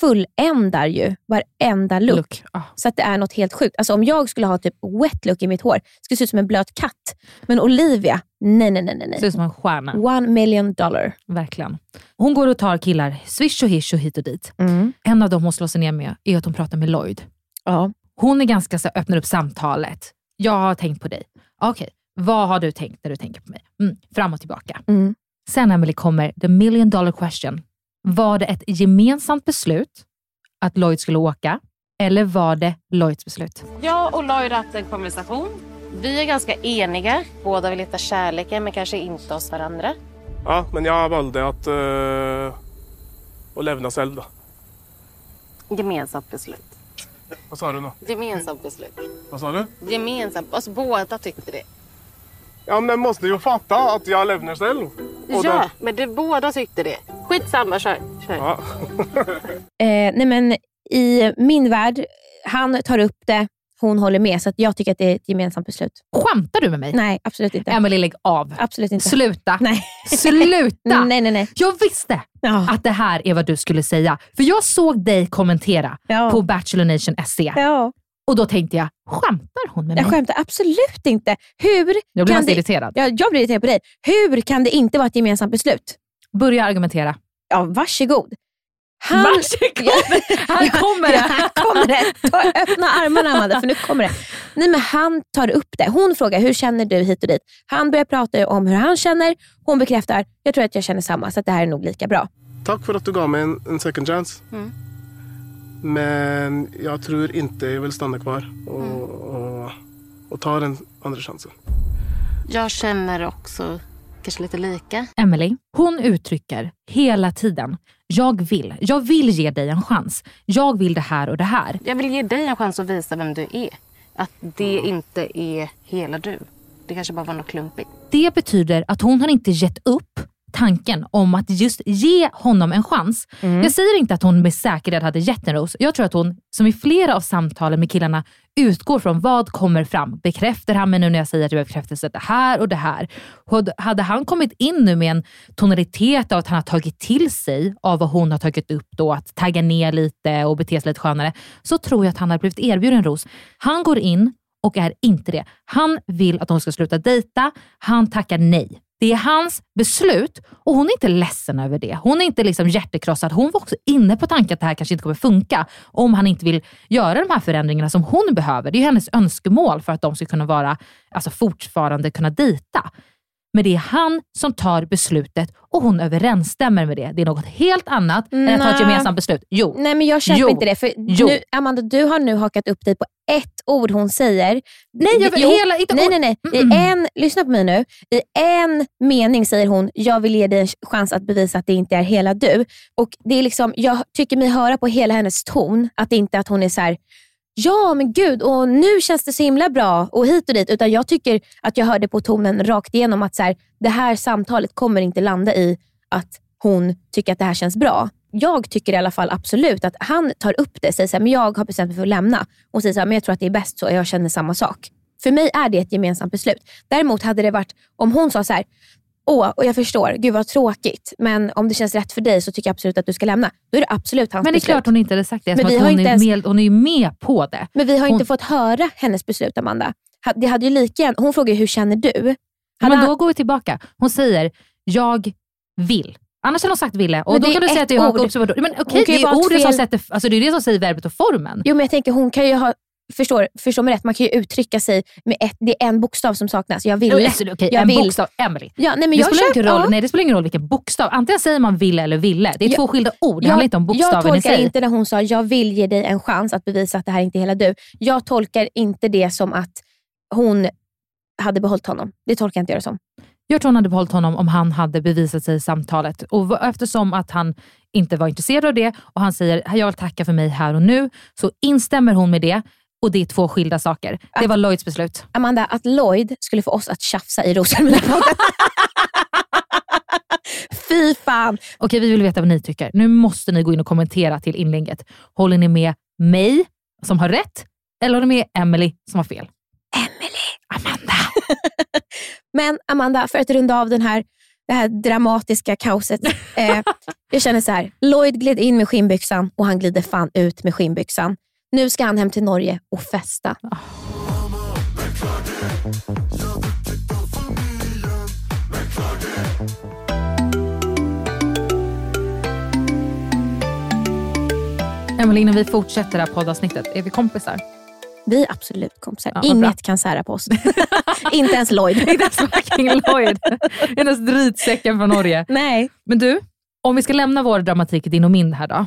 Speaker 2: fulländar ju varenda look.
Speaker 1: Look. Ah.
Speaker 2: Så att det är något helt sjukt. Alltså om jag skulle ha typ wet look i mitt hår, skulle se ut som en blöt katt. Men Olivia, nej nej nej. nej,
Speaker 1: Ser ut som en stjärna.
Speaker 2: One million dollar.
Speaker 1: Verkligen. Hon går och tar killar swish och hish och hit och dit. En av dem hon slår sig ner med är att hon pratar med Lloyd.
Speaker 2: Ja.
Speaker 1: Hon är ganska så öppnar upp samtalet. Jag har tänkt på dig. Okej, Vad har du tänkt när du tänker på mig? Mm, fram och tillbaka.
Speaker 2: Mm.
Speaker 1: Sen Emily kommer the million dollar question. Var det ett gemensamt beslut att Lloyd skulle åka eller var det Lloyds beslut?
Speaker 3: Jag och Lloyd har haft en konversation. Vi är ganska eniga. Båda vill hitta kärleken men kanske inte hos varandra.
Speaker 7: Ja, men jag valde att, uh, att lämna själv då.
Speaker 3: Gemensamt beslut.
Speaker 7: Vad sa du nu?
Speaker 3: Gemensamt beslut.
Speaker 7: Vad sa du?
Speaker 3: Gemensamt. Alltså båda tyckte det.
Speaker 7: Ja, men måste ju fatta att jag lämnar själv. Och
Speaker 3: ja,
Speaker 7: då-
Speaker 3: men det, båda tyckte det. Skitsamma, kör. kör.
Speaker 7: Ja.
Speaker 2: Eh, nej men I min värld, han tar upp det, hon håller med. Så att jag tycker att det är ett gemensamt beslut.
Speaker 1: Skämtar du med mig?
Speaker 2: Nej, absolut inte.
Speaker 1: Emily, lägg av.
Speaker 2: Absolut inte.
Speaker 1: Sluta.
Speaker 2: Nej.
Speaker 1: Sluta!
Speaker 2: nej, nej, nej.
Speaker 1: Jag visste
Speaker 2: Ja.
Speaker 1: att det här är vad du skulle säga. För jag såg dig kommentera
Speaker 2: Ja.
Speaker 1: på Bachelor Nation SE.
Speaker 2: Ja.
Speaker 1: Och då tänkte jag, skämtar hon med mig?
Speaker 2: Jag skämtar absolut inte. Hur
Speaker 1: Jag blir
Speaker 2: kan det...
Speaker 1: irriterad.
Speaker 2: Ja, jag blir irriterad på dig. Hur kan det inte vara ett gemensamt beslut?
Speaker 1: Börja argumentera.
Speaker 2: Ja, varsågod. Han...
Speaker 1: Varsågod. Här kommer det.
Speaker 2: Ja, här kommer det. Ta, öppna armarna Amanda, för nu kommer det. Nej, men han tar upp det. Hon frågar, hur känner du hit och dit? Han börjar prata om hur han känner. Hon bekräftar, jag tror att jag känner samma, så att det här är nog lika bra.
Speaker 7: Tack för att du gav mig en, en second chance.
Speaker 3: Mm.
Speaker 7: Men jag tror inte jag vill stanna kvar och,
Speaker 3: Mm.
Speaker 7: och, och ta den andra chansen.
Speaker 3: Jag känner också kanske lite lika.
Speaker 1: Emily, hon uttrycker hela tiden, jag vill. Jag vill ge dig en chans. Jag vill det här och det här.
Speaker 3: Jag vill ge dig en chans att visa vem du är. Att det inte är hela du. Det kanske bara var något klumpigt.
Speaker 1: Det betyder att hon har inte gett upp tanken om att just ge honom en chans. Jag säger inte att hon med säkerhet hade gett en ros. Jag tror att hon, som i flera av samtalen med killarna, utgår från vad kommer fram. Bekräftar han mig nu när jag säger att jag behöver bekräftelse det här och det här? Hade han kommit in nu med en tonalitet av att han har tagit till sig av vad hon har tagit upp då, att tagga ner lite och bete sig lite skönare, så tror jag att han hade blivit erbjuden en ros. Han går in och är inte det. Han vill att de ska sluta dejta. Han tackar nej. Det är hans beslut och hon är inte ledsen över det. Hon är inte liksom hjärtekrossad. Hon var också inne på tanken att det här kanske inte kommer funka om han inte vill göra de här förändringarna som hon behöver. Det är hennes önskemål för att de ska kunna vara, alltså fortfarande kunna dejta. Men det är han som tar beslutet och hon överensstämmer med det. Det är något helt annat än att ta ett gemensamt beslut. Jo.
Speaker 2: Nej, men jag köper
Speaker 1: Jo.
Speaker 2: inte det. För nu, Amanda, du har nu hakat upp dig på ett ord hon säger.
Speaker 1: Nej, jag vill
Speaker 2: Jo.
Speaker 1: hela- inte
Speaker 2: nej, nej, nej. I en, lyssna på mig nu. I en mening säger hon, jag vill ge dig en chans att bevisa att det inte är hela du. Och det är liksom, Jag tycker mig höra på hela hennes ton att det inte är att hon är så här. Ja men gud, och nu känns det så himla bra och hit och dit. Utan jag tycker att jag hörde på tonen rakt igenom att så här, det här samtalet kommer inte landa i att hon tycker att det här känns bra. Jag tycker i alla fall absolut att han tar upp det, säger så här, men jag har bestämt mig för att lämna. Och säger så här, men jag tror att det är bäst så, jag känner samma sak. För mig är det ett gemensamt beslut. Däremot hade det varit om hon sa så här, åh, och jag förstår, gud vad tråkigt, men om det känns rätt för dig så tycker jag absolut att du ska lämna. Då är det absolut hans
Speaker 1: Men det är
Speaker 2: beslut.
Speaker 1: klart hon inte hade sagt det.
Speaker 2: Men
Speaker 1: som
Speaker 2: vi har
Speaker 1: hon,
Speaker 2: inte
Speaker 1: är
Speaker 2: ens-
Speaker 1: med, hon är ju med på det.
Speaker 2: Men vi har
Speaker 1: Hon-
Speaker 2: inte fått höra hennes beslut, Amanda. Det hade ju lika gärna, hon frågar hur känner du? Hade
Speaker 1: Men då går vi tillbaka. Hon säger, jag vill. Annars hade hon sagt ville. Och
Speaker 2: Men
Speaker 1: då kan du
Speaker 2: är
Speaker 1: säga att det är haka upp sig. Men okej,
Speaker 2: kan
Speaker 1: det är ordet som
Speaker 2: fel-
Speaker 1: sätter, alltså det är det som säger verbet och formen.
Speaker 2: Jo, men jag tänker hon kan ju ha, förstår, förstå mig rätt, man kan ju uttrycka sig med ett, det är en bokstav som saknas. Jag vill.
Speaker 1: Okej,
Speaker 2: jag
Speaker 1: en
Speaker 2: vill.
Speaker 1: bokstav, Emily.
Speaker 2: Ja, nej, men
Speaker 1: det,
Speaker 2: jag
Speaker 1: spelar inte
Speaker 2: köper-
Speaker 1: roll,
Speaker 2: ja.
Speaker 1: nej, det spelar ingen roll vilken bokstav. Antingen säger man ville eller ville. Det är
Speaker 2: Jag-
Speaker 1: två skilda ord. Det
Speaker 2: jag,
Speaker 1: handlar inte om
Speaker 2: jag
Speaker 1: bokstaven i
Speaker 2: tolkar
Speaker 1: sig.
Speaker 2: inte när hon sa jag vill ge dig en chans att bevisa att det här inte är hela du. Jag tolkar inte det som att hon hade behållit honom. Det tolkar jag inte det som.
Speaker 1: Jag tror hon hade behållit honom om han hade bevisat sig i samtalet. Och eftersom att han inte var intresserad av det och han säger jag vill tacka för mig här och nu, så instämmer hon med det. Och det är två skilda saker. Det var Lloyds beslut.
Speaker 2: Amanda, att Lloyd skulle få oss att tjafsa i Rosenmilapodden. Fy fan.
Speaker 1: Okej, vi vill veta vad ni tycker. Nu måste ni gå in och kommentera till inlägget. Håller ni med mig som har rätt eller håller ni med Emily som har fel? Amanda.
Speaker 2: Men Amanda, för att runda av den här, det här dramatiska kaoset. Eh, jag känner så här. Lloyd gled in med skinnbyxan och han glider fan ut med skinnbyxan. Nu ska han hem till Norge och festa.
Speaker 1: Emily, innan vi fortsätter det här poddavsnittet, är vi kompisar?
Speaker 2: Vi är absolut kompisar.
Speaker 1: Ja, vad bra.
Speaker 2: Inget kan sära på oss. Inte ens Lloyd.
Speaker 1: Inte ens fucking Lloyd. Inte ens dritsäcken från Norge.
Speaker 2: Nej.
Speaker 1: Men du, om vi ska lämna vår dramatik din och min här då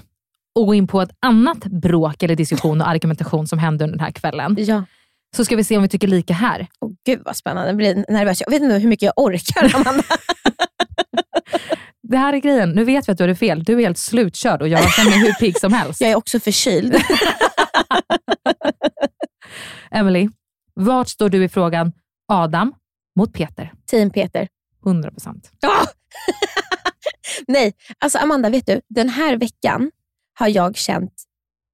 Speaker 1: och gå in på ett annat bråk eller diskussion och argumentation som hände under den här kvällen.
Speaker 2: Ja.
Speaker 1: Så ska vi se om vi tycker lika här.
Speaker 2: Åh, gud vad spännande. Jag blir nervös. Jag vet inte hur mycket jag orkar Amanda.
Speaker 1: Det här är grejen. Nu vet vi att du hade fel. Du är helt slutkörd och jag känner mig hur pigg som helst.
Speaker 2: Jag är också förkyld.
Speaker 1: Emily, vart står du i frågan Adam mot Peter?
Speaker 2: Team Peter.
Speaker 1: 100 procent.
Speaker 2: Ah! Nej, alltså Amanda, vet du? Den här veckan har jag känt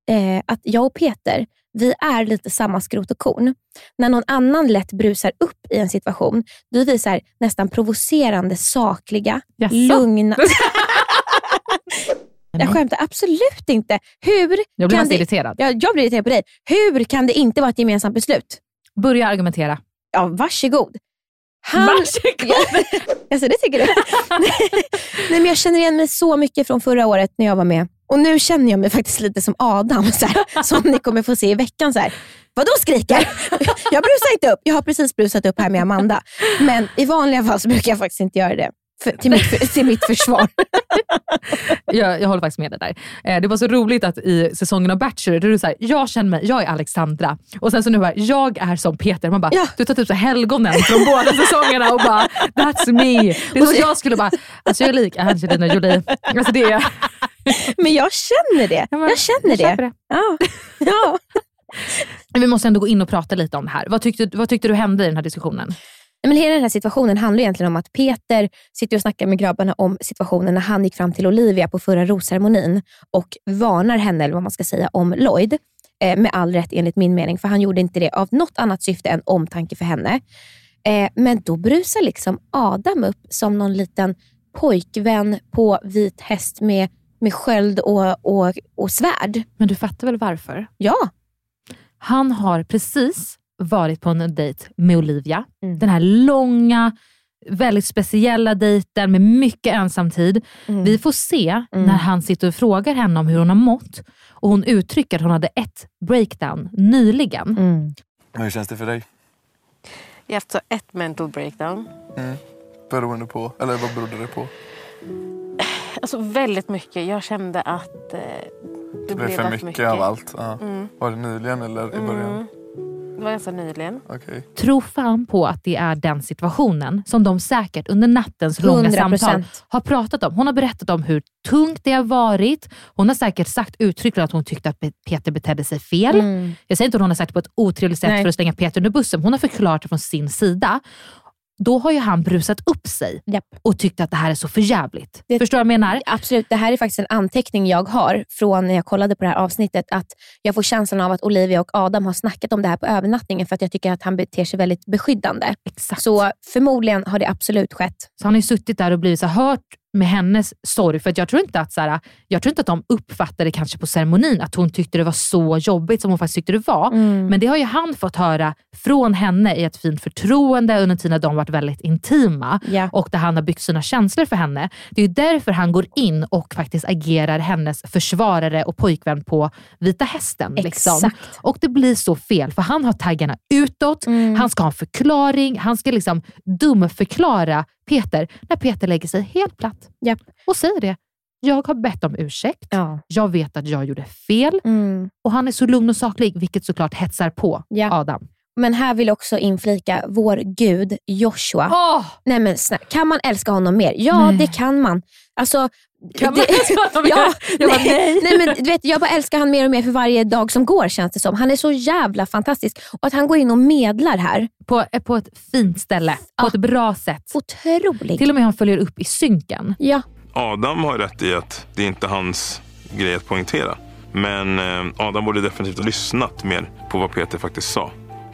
Speaker 2: eh, att jag och Peter, vi är lite samma skrot och korn. När någon annan lätt brusar upp i en situation, då är vi så här, nästan provocerande sakliga,
Speaker 1: Jaså?
Speaker 2: lugna. jag skämtar absolut inte. Hur
Speaker 1: Jag blir
Speaker 2: kan det...
Speaker 1: irriterad.
Speaker 2: Ja, jag blir irriterad på dig. Hur kan det inte vara ett gemensamt beslut?
Speaker 1: Börja argumentera.
Speaker 2: Ja, varsågod. Han...
Speaker 1: Varsågod.
Speaker 2: alltså, det tycker du? Nej, men jag känner igen mig så mycket från förra året när jag var med. Och nu känner jag mig faktiskt lite som Adam, så här, som ni kommer få se i veckan. Så här. Vadå skriker? Jag brusar inte upp. Jag har precis brusat upp här med Amanda. Men i vanliga fall så brukar jag faktiskt inte göra det. För, till, mitt, till mitt försvar.
Speaker 1: jag, jag håller faktiskt med dig där. Eh, det var så roligt att i säsongen av Bachelor, där du säger jag känner mig, jag är Alexandra. Och sen så nu bara, jag är som Peter. Man bara,
Speaker 2: Ja.
Speaker 1: du tar typ så helgonen från båda säsongerna och bara, that's me. Det är som jag skulle bara, alltså jag är lik Angelina Jolie. Alltså det är,
Speaker 2: Men jag känner det.
Speaker 1: Ja, men
Speaker 2: Jag känner
Speaker 1: jag köper
Speaker 2: det. Ja. Ja.
Speaker 1: vi måste ändå gå in och prata lite om det här. Vad tyckte, vad tyckte du hände i den här diskussionen?
Speaker 2: Men hela den här situationen handlar egentligen om att Peter sitter och snackar med grabbarna om situationen när han gick fram till Olivia på förra rosceremonin och varnar henne, eller vad man ska säga, om Lloyd. Eh, med all rätt enligt min mening, för han gjorde inte det av något annat syfte än omtanke för henne. Eh, men då brusar liksom Adam upp som någon liten pojkvän på vit häst med, med sköld och, och, och svärd.
Speaker 1: Men du fattar väl varför?
Speaker 2: Ja,
Speaker 1: Han har precis varit på en dejt med Olivia.
Speaker 2: Mm.
Speaker 1: Den här långa, väldigt speciella dejten med mycket ensamtid.
Speaker 2: Mm.
Speaker 1: Vi får se
Speaker 2: Mm.
Speaker 1: när han sitter och frågar henne om hur hon har mått och hon uttrycker att hon hade ett breakdown nyligen.
Speaker 2: Mm.
Speaker 8: Hur känns det för dig?
Speaker 3: Jag har haft så ett mental breakdown.
Speaker 8: Beroende på, eller vad berodde det på?
Speaker 3: Alltså väldigt mycket. Jag kände att eh, det,
Speaker 8: Det
Speaker 3: blev
Speaker 8: för
Speaker 3: allt
Speaker 8: mycket, av allt. Ja.
Speaker 3: Mm.
Speaker 8: Var det nyligen eller i början?
Speaker 3: Mm. Det var ganska nyligen.
Speaker 8: Okej.
Speaker 1: Tro fan på att det är den situationen som de säkert under nattens långa
Speaker 2: 100%.
Speaker 1: samtal har pratat om. Hon har berättat om hur tungt det har varit. Hon har säkert sagt uttryckligen att hon tyckte att Pe- Peter betedde sig fel.
Speaker 2: Mm.
Speaker 1: Jag säger inte att hon har sagt det på ett otrevligt sätt
Speaker 2: Nej.
Speaker 1: för att slänga Peter under bussen. Hon har förklarat det från sin sida. Då har ju han brusat upp sig
Speaker 2: Japp.
Speaker 1: och tyckt att det här är så förjävligt.
Speaker 2: Det-
Speaker 1: Förstår du vad jag menar?
Speaker 2: Absolut, det här är faktiskt en anteckning jag har från när jag kollade på det här avsnittet. Att jag får känslan av att Olivia och Adam har snackat om det här på övernattningen för att jag tycker att han beter sig väldigt beskyddande.
Speaker 1: Exakt.
Speaker 2: Så förmodligen har det absolut skett.
Speaker 1: Så han har ju suttit där och blivit så hört med hennes sorg. För att jag tror inte att så här, jag tror inte att de uppfattade kanske på ceremonin att hon tyckte det var så jobbigt som hon faktiskt tyckte det var. Men det har ju han fått höra från henne i ett fint förtroende under tiden de varit väldigt intima
Speaker 2: Ja.
Speaker 1: och där han har byggt sina känslor för henne. Det är därför han går in och faktiskt agerar hennes försvarare och pojkvän på Vita Hästen. Liksom. Och det blir så fel för han har taggarna utåt,
Speaker 2: Mm.
Speaker 1: han ska ha en förklaring, han ska liksom dumförklara Peter när Peter lägger sig helt platt
Speaker 2: Japp.
Speaker 1: och säger det. Jag har bett om ursäkt,
Speaker 2: Ja.
Speaker 1: jag vet att jag gjorde fel
Speaker 2: Mm.
Speaker 1: och han är så lugn och saklig vilket såklart hetsar på
Speaker 2: Ja.
Speaker 1: Adam.
Speaker 2: Men här vill jag också inflika vår gud Joshua.
Speaker 1: Åh!
Speaker 2: Nej men snälla, kan man älska honom mer? Ja,
Speaker 1: Nej.
Speaker 2: det kan man. Alltså,
Speaker 1: Kan
Speaker 2: det,
Speaker 1: man mer?
Speaker 2: ja,
Speaker 1: Jag bara,
Speaker 2: nej, nej, men du vet, jag bara älskar han mer och mer för varje dag som går känns det som. Han är så jävla fantastisk. Och att han går in och medlar här,
Speaker 1: På, på ett fint ställe, på
Speaker 2: Ja.
Speaker 1: ett bra sätt.
Speaker 2: otrolig.
Speaker 1: Till och med han följer upp i synken.
Speaker 2: Ja,
Speaker 9: Adam har rätt i att det inte är hans grej att poängtera. Men eh, Adam borde definitivt ha lyssnat mer på vad Peter faktiskt sa.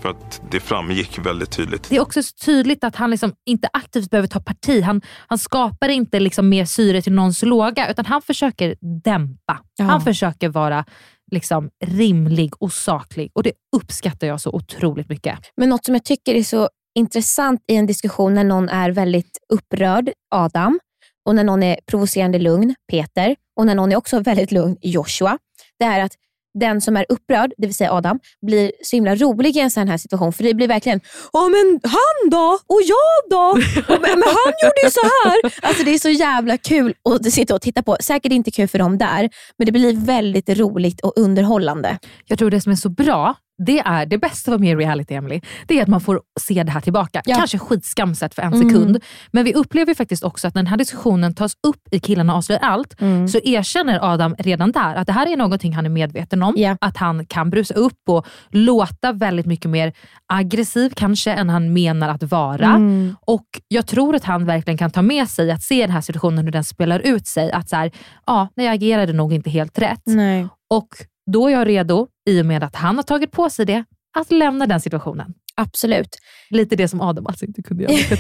Speaker 9: För att det framgick väldigt tydligt.
Speaker 1: Det är också så tydligt att han liksom inte aktivt behöver ta parti. Han, han skapar inte liksom mer syre till någons låga, utan han försöker dämpa.
Speaker 2: Ja.
Speaker 1: Han försöker vara liksom rimlig och saklig och det uppskattar jag så otroligt mycket.
Speaker 2: Men något som jag tycker är så intressant i en diskussion när någon är väldigt upprörd, Adam, och när någon är provocerande lugn, Peter, och när någon är också väldigt lugn, Joshua, det är att den som är upprörd, det vill säga Adam, blir så himla rolig i en sån här situation. För det blir verkligen, ja men han då? Och jag då? Och, men, men han gjorde ju så här. Alltså det är så jävla kul att sitta och titta på. Säkert inte kul för dem där, men det blir väldigt roligt och underhållande.
Speaker 1: Jag tror det som är så bra, det är det bästa med mer reality Emily, det är att man får se det här tillbaka.
Speaker 2: Ja.
Speaker 1: Kanske skitskamset för en
Speaker 2: Mm.
Speaker 1: sekund, men vi upplever faktiskt också att när den här diskussionen tas upp i Killarna avslöjar allt,
Speaker 2: Mm.
Speaker 1: så erkänner Adam redan där att det här är någonting han är medveten om. Att han kan brusa upp och låta väldigt mycket mer aggressiv kanske än han menar att vara.
Speaker 2: Mm.
Speaker 1: Och Jag tror att han verkligen kan ta med sig att se den här situationen hur den spelar ut sig. Att så här, ja, jag agerade nog inte helt rätt.
Speaker 2: Nej.
Speaker 1: Och då är jag redo, i och med att han har tagit på sig det, att lämna den situationen.
Speaker 2: Absolut.
Speaker 1: Lite det som Adam alltså inte kunde göra.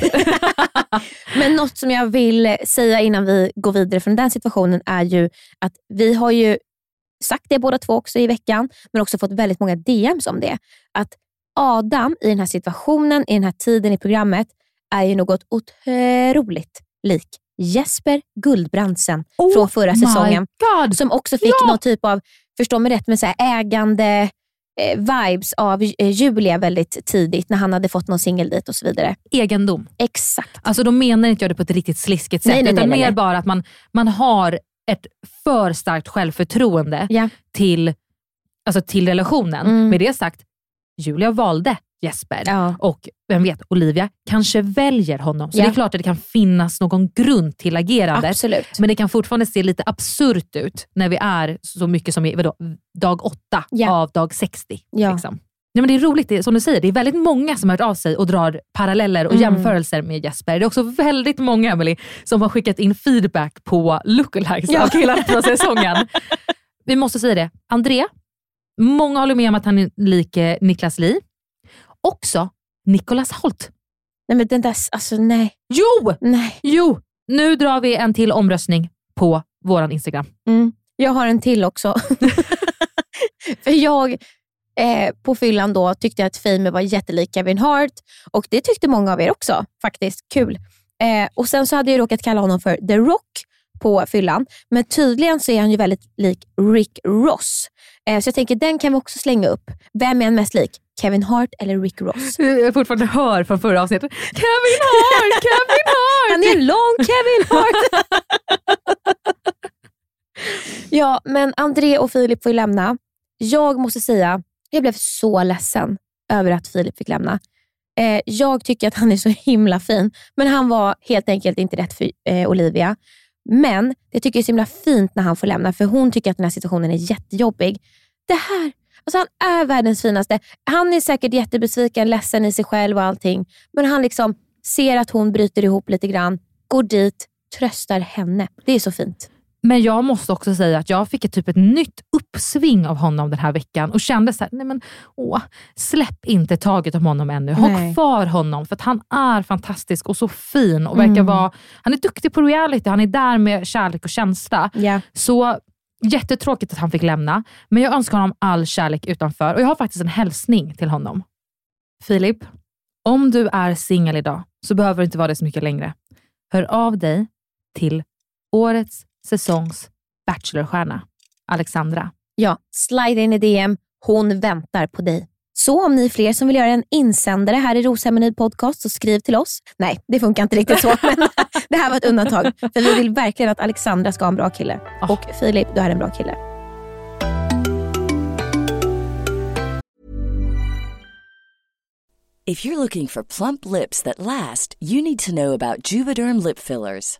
Speaker 2: Men något som jag vill säga innan vi går vidare från den situationen är ju att vi har ju sagt det båda två också i veckan, men också fått väldigt många DMs om det. Att Adam i den här situationen, i den här tiden i programmet, är ju något otroligt lik Jesper Guldbrandsen från förra säsongen.
Speaker 1: God.
Speaker 2: Som också fick någon typ av, förstå mig rätt, men så här ägande eh, vibes av eh, Julia väldigt tidigt när han hade fått någon singeldejt och så vidare.
Speaker 1: Egendom.
Speaker 2: Exakt.
Speaker 1: Alltså då menar inte jag det på ett riktigt sliskigt sätt,
Speaker 2: Nej, nej,
Speaker 1: utan
Speaker 2: nej,
Speaker 1: mer bara att man, man har ett för starkt självförtroende till, alltså till relationen.
Speaker 2: Mm.
Speaker 1: Med det sagt, Julia valde Jesper och vem vet, Olivia kanske väljer honom. Så
Speaker 2: Ja.
Speaker 1: det är klart att det kan finnas någon grund till agerandet.
Speaker 2: Absolut.
Speaker 1: Men det kan fortfarande se lite absurt ut när vi är så mycket som i vadå, dag åtta av dag 60.
Speaker 2: Ja.
Speaker 1: Liksom. Nej, men det är roligt, det, som du säger, det är väldigt många som har hört av sig och drar paralleller och
Speaker 2: Mm.
Speaker 1: jämförelser med Jesper. Det är också väldigt många, Emily, som har skickat in feedback på lookalikes
Speaker 2: Ja.
Speaker 1: av killar från säsongen. Vi måste säga det, André, många håller med om att han är lik Niklas Li. Också Nicolas Holt.
Speaker 2: Nej men den där, alltså nej.
Speaker 1: Jo!
Speaker 2: Nej.
Speaker 1: Jo! Nu drar vi en till omröstning på vår Instagram.
Speaker 2: Mm. Jag har en till också. För jag eh, på fyllan då tyckte att Fame var jättelik Kevin Hart och det tyckte många av er också faktiskt. Kul. Eh, och Sen så hade jag råkat kalla honom för The Rock på fyllan, men tydligen så är han ju väldigt lik Rick Ross. Eh, så jag tänker den kan vi också slänga upp. Vem är han mest lik? Kevin Hart eller Rick Ross?
Speaker 1: Jag fortfarande hör från förra avsnittet. Kevin Hart! Kevin Hart!
Speaker 2: Han är lång Kevin Hart! ja, men André och Filip får ju lämna. Jag måste säga, jag blev så ledsen över att Filip fick lämna. Eh, jag tycker att han är så himla fin, men han var helt enkelt inte rätt för eh, Olivia. Men jag tycker det är så himla fint när han får lämna, för hon tycker att den här situationen är jättejobbig. Det här, alltså han är världens finaste. Han är säkert jättebesviken, ledsen i sig själv och allting, men han liksom ser att hon bryter ihop lite grann, går dit, tröstar henne. Det är så fint.
Speaker 1: Men jag måste också säga att jag fick ett, typ ett nytt uppsving av honom den här veckan och kände så här, nej men åh, släpp inte taget om honom ännu. Ha kvar honom för att han är fantastisk och så fin och verkar
Speaker 2: Mm.
Speaker 1: vara, han är duktig på reality, han är där med kärlek och känsla.
Speaker 2: Ja.
Speaker 1: Så jättetråkigt att han fick lämna, men jag önskar honom all kärlek utanför och jag har faktiskt en hälsning till honom. Filip, om du är singel idag så behöver du inte vara det så mycket längre. Hör av dig till årets säsongs Bachelorstjärna, Alexandra.
Speaker 2: Ja, slide in i DM. Hon väntar på dig. Så om ni är fler som vill göra en insändare här i Roshemmenyd podcast så skriv till oss. Nej, det funkar inte riktigt så, men det här var ett undantag. För vi vill verkligen att Alexandra ska ha en bra kille. Och Filip, du är en bra kille.
Speaker 10: If you're looking for plump lips that last, you need to know about Juvederm lip fillers.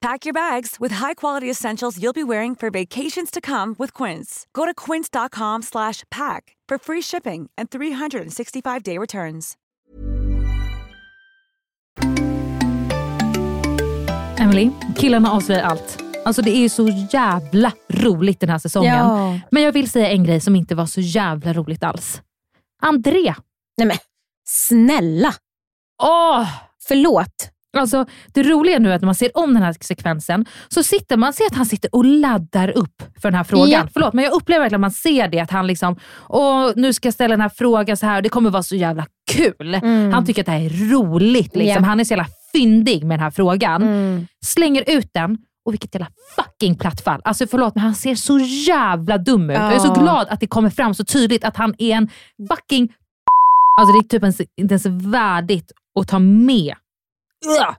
Speaker 11: Pack your bags with high-quality essentials you'll be wearing for vacations to come with Quince. Go to quince.com slash pack for free shipping and 365-day returns.
Speaker 1: Emily, killarna avslöjar allt. Alltså det är ju så jävla roligt den här säsongen.
Speaker 2: Ja.
Speaker 1: Men jag vill säga en grej som inte var så jävla roligt alls. André.
Speaker 2: Nej men snälla.
Speaker 1: Åh!
Speaker 2: Förlåt.
Speaker 1: Alltså, det roliga nu är att när man ser om den här sekvensen så sitter man ser att han sitter och laddar upp för den här frågan.
Speaker 2: Ja.
Speaker 1: Förlåt, men jag upplever verkligen att man ser det. Att han liksom, åh, nu ska jag ställa den här frågan så här och det kommer vara så jävla kul.
Speaker 2: Mm.
Speaker 1: Han tycker att det här är roligt. Liksom.
Speaker 2: Ja.
Speaker 1: Han är så jävla fyndig med den här frågan.
Speaker 2: Mm.
Speaker 1: Slänger ut den och vilket jävla fucking plattfall. Alltså förlåt men han ser så jävla dum ut. Jag är så glad att det kommer fram så tydligt att han är en fucking Alltså det är typ ens, inte ens värdigt att ta med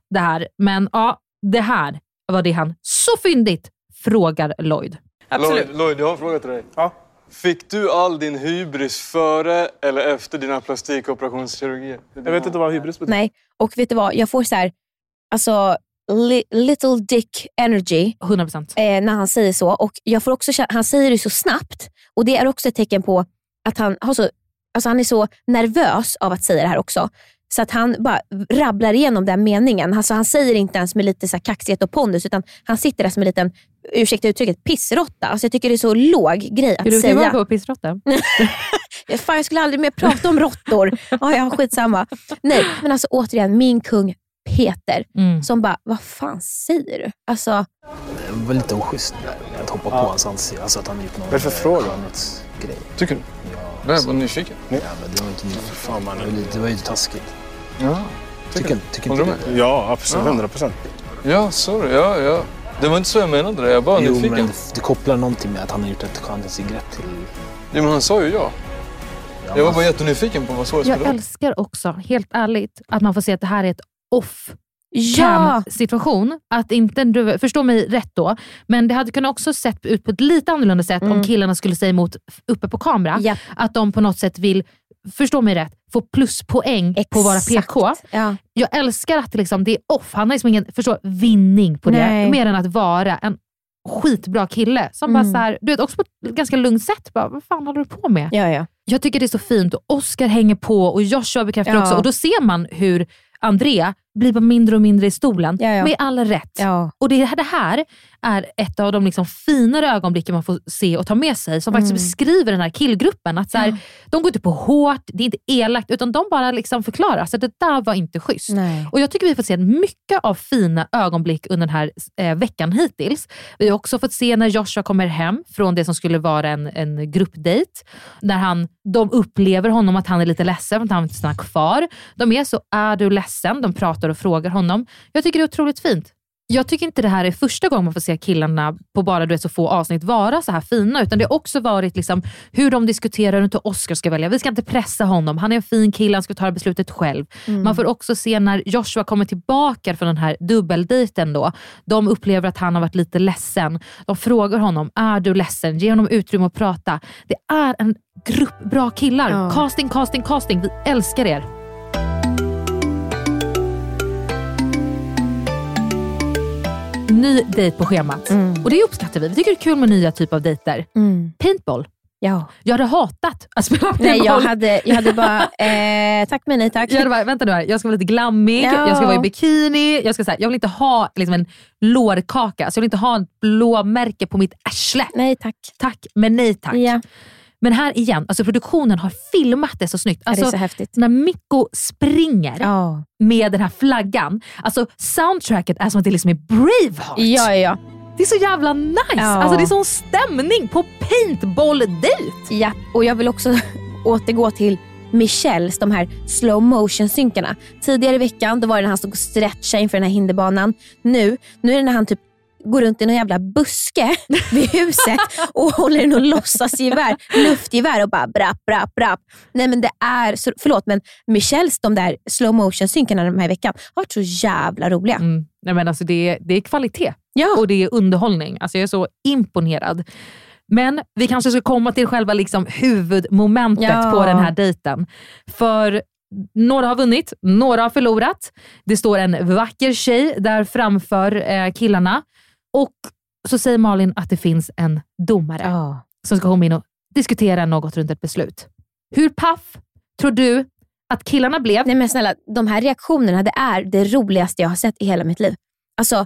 Speaker 1: det här. Men ja, det här var det han så fyndigt frågar Lloyd.
Speaker 12: Lloyd, Lloyd, jag har en fråga till dig.
Speaker 7: Ja.
Speaker 12: Fick du all din hybris före eller efter dina plastikooperationskirurgier?
Speaker 7: Jag vet inte vad hybris betyder.
Speaker 2: Nej, och vet du vad? Jag får så här, alltså li, little dick energy
Speaker 1: 100%.
Speaker 2: eh, när han säger så. Och jag får också, han säger det så snabbt och det är också ett tecken på att han, har så, alltså han är så nervös av att säga det här också. Så att han bara rabblar igenom den meningen. Alltså han säger inte ens med lite så här kaxighet och pondus utan han sitter där som en liten, ursäkta uttrycket, pissrotta. Alltså jag tycker det är så låg grej att
Speaker 1: du
Speaker 2: säga.
Speaker 1: tillbaka på pissrotta?
Speaker 2: Fan, jag skulle aldrig mer prata om råttor. Ja, ja, skitsamma. Nej, men alltså återigen, min kung Peter
Speaker 1: Mm.
Speaker 2: som bara, vad fan säger du? Alltså,
Speaker 13: Det var lite oschysst att hoppa på hans ansikte. Alltså att han gjort någon...
Speaker 12: Vad är det för fråga?
Speaker 13: grej.
Speaker 12: Tycker du?
Speaker 13: Ja,
Speaker 12: Jag var nyfiken.
Speaker 13: Ja, men det var inte nyfiken. Fan, man, det, var lite, det var ju taskigt.
Speaker 12: Ja.
Speaker 13: Tycker, tycker inte
Speaker 12: du
Speaker 13: det?
Speaker 4: Ja, absolut.
Speaker 12: Ja.
Speaker 4: 100 procent.
Speaker 12: Ja, sorry. Ja, ja. Det var inte så jag menade det. Jag var
Speaker 13: Jo,
Speaker 12: nyfiken.
Speaker 13: men det kopplar någonting med att han har gjort ett skönhetsingrepp till...
Speaker 12: Ja, men han sa ju ja. Jag var bara jättenyfiken på vad svaret
Speaker 1: Jag
Speaker 12: skulle vara.
Speaker 1: älskar också, helt ärligt, att man får se att det här är ett off
Speaker 2: Ja.
Speaker 1: situation. Att inte, du, förstå mig rätt då, men det hade kunnat också sett ut på ett lite annorlunda sätt om
Speaker 2: Mm.
Speaker 1: killarna skulle säga emot uppe på kamera.
Speaker 2: Japp.
Speaker 1: Att de på något sätt vill, förstå mig rätt, få pluspoäng på att vara
Speaker 2: Exakt.
Speaker 1: PK.
Speaker 2: Ja.
Speaker 1: Jag älskar att det, liksom, det är off. Han har liksom ingen förstå, vinning på det,
Speaker 2: Nej.
Speaker 1: mer än att vara en skitbra kille. Som
Speaker 2: Mm.
Speaker 1: bara så här, du vet, också på ett ganska lugnt sätt. Bara, vad fan håller du på med?
Speaker 2: Ja, ja.
Speaker 1: Jag tycker det är så fint och Oscar hänger på och Joshua bekräftar
Speaker 2: Ja.
Speaker 1: också. Och då ser man hur Andrea blir bara mindre och mindre i stolen.
Speaker 2: Ja, ja.
Speaker 1: Med all rätt.
Speaker 2: Ja.
Speaker 1: Och det, det här är ett av de liksom finare ögonblicken man får se och ta med sig som faktiskt
Speaker 2: Mm.
Speaker 1: beskriver den här killgruppen. Att så här, De går inte på hårt, det är inte elakt, utan de bara liksom förklarar att det där var inte schysst.
Speaker 2: Nej.
Speaker 1: Och Jag tycker vi har fått se mycket av fina ögonblick under den här eh, veckan hittills. Vi har också fått se när Joshua kommer hem från det som skulle vara en, en gruppdate. När han, de upplever honom att han är lite ledsen för att han inte stannar kvar. De är så, är du ledsen? De pratar och frågar honom. Jag tycker det är otroligt fint. Jag tycker inte det här är första gången man får se killarna på bara du vet, så få avsnitt vara så här fina, utan det har också varit liksom hur de diskuterar runt hur Oscar ska välja. Vi ska inte pressa honom, han är en fin kille, han ska ta det beslutet själv.
Speaker 2: Mm.
Speaker 1: Man får också se när Joshua kommer tillbaka från den här dubbeldejten då. De upplever att han har varit lite ledsen. De frågar honom, är du ledsen? Ge honom utrymme att prata. Det är en grupp bra killar.
Speaker 2: Ja.
Speaker 1: Casting, casting, casting. Vi älskar er. Ny dejt på schemat. Och det uppskattar vi. Vi tycker det är kul med nya typer av dejter.
Speaker 2: Mm.
Speaker 1: Paintball.
Speaker 2: Ja.
Speaker 1: Jag hade hatat att spela paintball.
Speaker 2: Nej, jag hade, jag hade bara, eh, tack men nej tack.
Speaker 1: Jag hade bara, vänta nu här, jag ska vara lite glammig,
Speaker 2: Ja.
Speaker 1: jag ska vara i bikini, jag, ska, så här, jag vill inte ha liksom, en lårkaka, så jag vill inte ha ett blåmärke på mitt arsle.
Speaker 2: Nej tack.
Speaker 1: Tack, men nej tack.
Speaker 2: Ja.
Speaker 1: Men här igen, alltså produktionen har filmat det så snyggt.
Speaker 2: Ja, det är
Speaker 1: Alltså,
Speaker 2: så häftigt.
Speaker 1: När Mikko springer
Speaker 2: Ja.
Speaker 1: med den här flaggan, alltså soundtracket är som att det liksom är Braveheart.
Speaker 2: Ja, ja, ja.
Speaker 1: Det är så jävla nice!
Speaker 2: Ja.
Speaker 1: Alltså, det är sån stämning på paintball-dejt.
Speaker 2: Ja, och jag vill också återgå till Michels, de här slow motion synkarna. Tidigare i veckan då var det när han stod och stretchade inför den här hinderbanan. Nu, nu är det när han typ går runt i någon jävla buske vid huset och håller i något låtsasgevär, luftgevär och bara brapp, brapp, brapp. Nej men det är, så, förlåt men Michels de där slow motion synkarna den här veckan har varit så jävla roliga.
Speaker 1: Mm. Nej, men alltså det, är, det är kvalitet
Speaker 2: Ja.
Speaker 1: och det är underhållning. Alltså jag är så imponerad. Men vi kanske ska komma till själva liksom huvudmomentet
Speaker 2: Ja.
Speaker 1: på den här dejten. För några har vunnit, några har förlorat. Det står en vacker tjej där framför eh, killarna och så säger Malin att det finns en domare
Speaker 2: Ja.
Speaker 1: som ska komma in och diskutera något runt ett beslut. Hur paff tror du att killarna blev?
Speaker 2: Nej men snälla, de här reaktionerna det är det roligaste jag har sett i hela mitt liv. Alltså,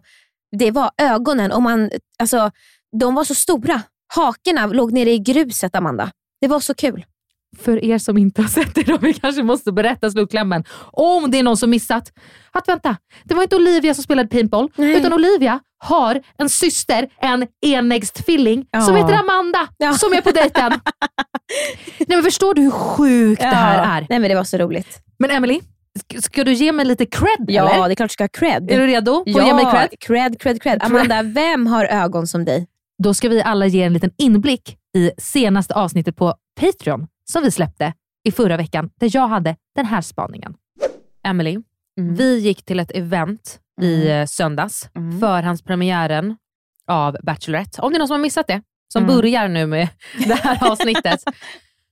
Speaker 2: det var ögonen och man, alltså, de var så stora. Hakorna låg nere i gruset Amanda. Det var så kul.
Speaker 1: För er som inte har sett det, då, vi kanske måste berätta slutklämmen. Om det är någon som missat. Att vänta, det var inte Olivia som spelade paintball,
Speaker 2: Nej.
Speaker 1: utan Olivia har en syster, en enäggstvilling,
Speaker 2: Ja.
Speaker 1: som heter Amanda,
Speaker 2: Ja.
Speaker 1: som är på dejten. Nej, men förstår du hur sjukt det här är?
Speaker 2: Nej men det var så roligt.
Speaker 1: Men Emily, sk- ska du ge mig lite cred?
Speaker 2: Ja,
Speaker 1: eller?
Speaker 2: det är klart du ska ha cred.
Speaker 1: Är du redo på
Speaker 2: ja,
Speaker 1: att ge mig cred?
Speaker 2: cred, cred, cred. Amanda, vem har ögon som dig?
Speaker 1: Då ska vi alla ge en liten inblick i senaste avsnittet på Patreon som vi släppte i förra veckan, där jag hade den här spaningen. Emily,
Speaker 2: Mm.
Speaker 1: vi gick till ett event i eh, söndags,
Speaker 2: Mm.
Speaker 1: förhandspremiären av Bachelorette. Om det är någon som har missat det, som
Speaker 2: Mm.
Speaker 1: börjar nu med det här avsnittet.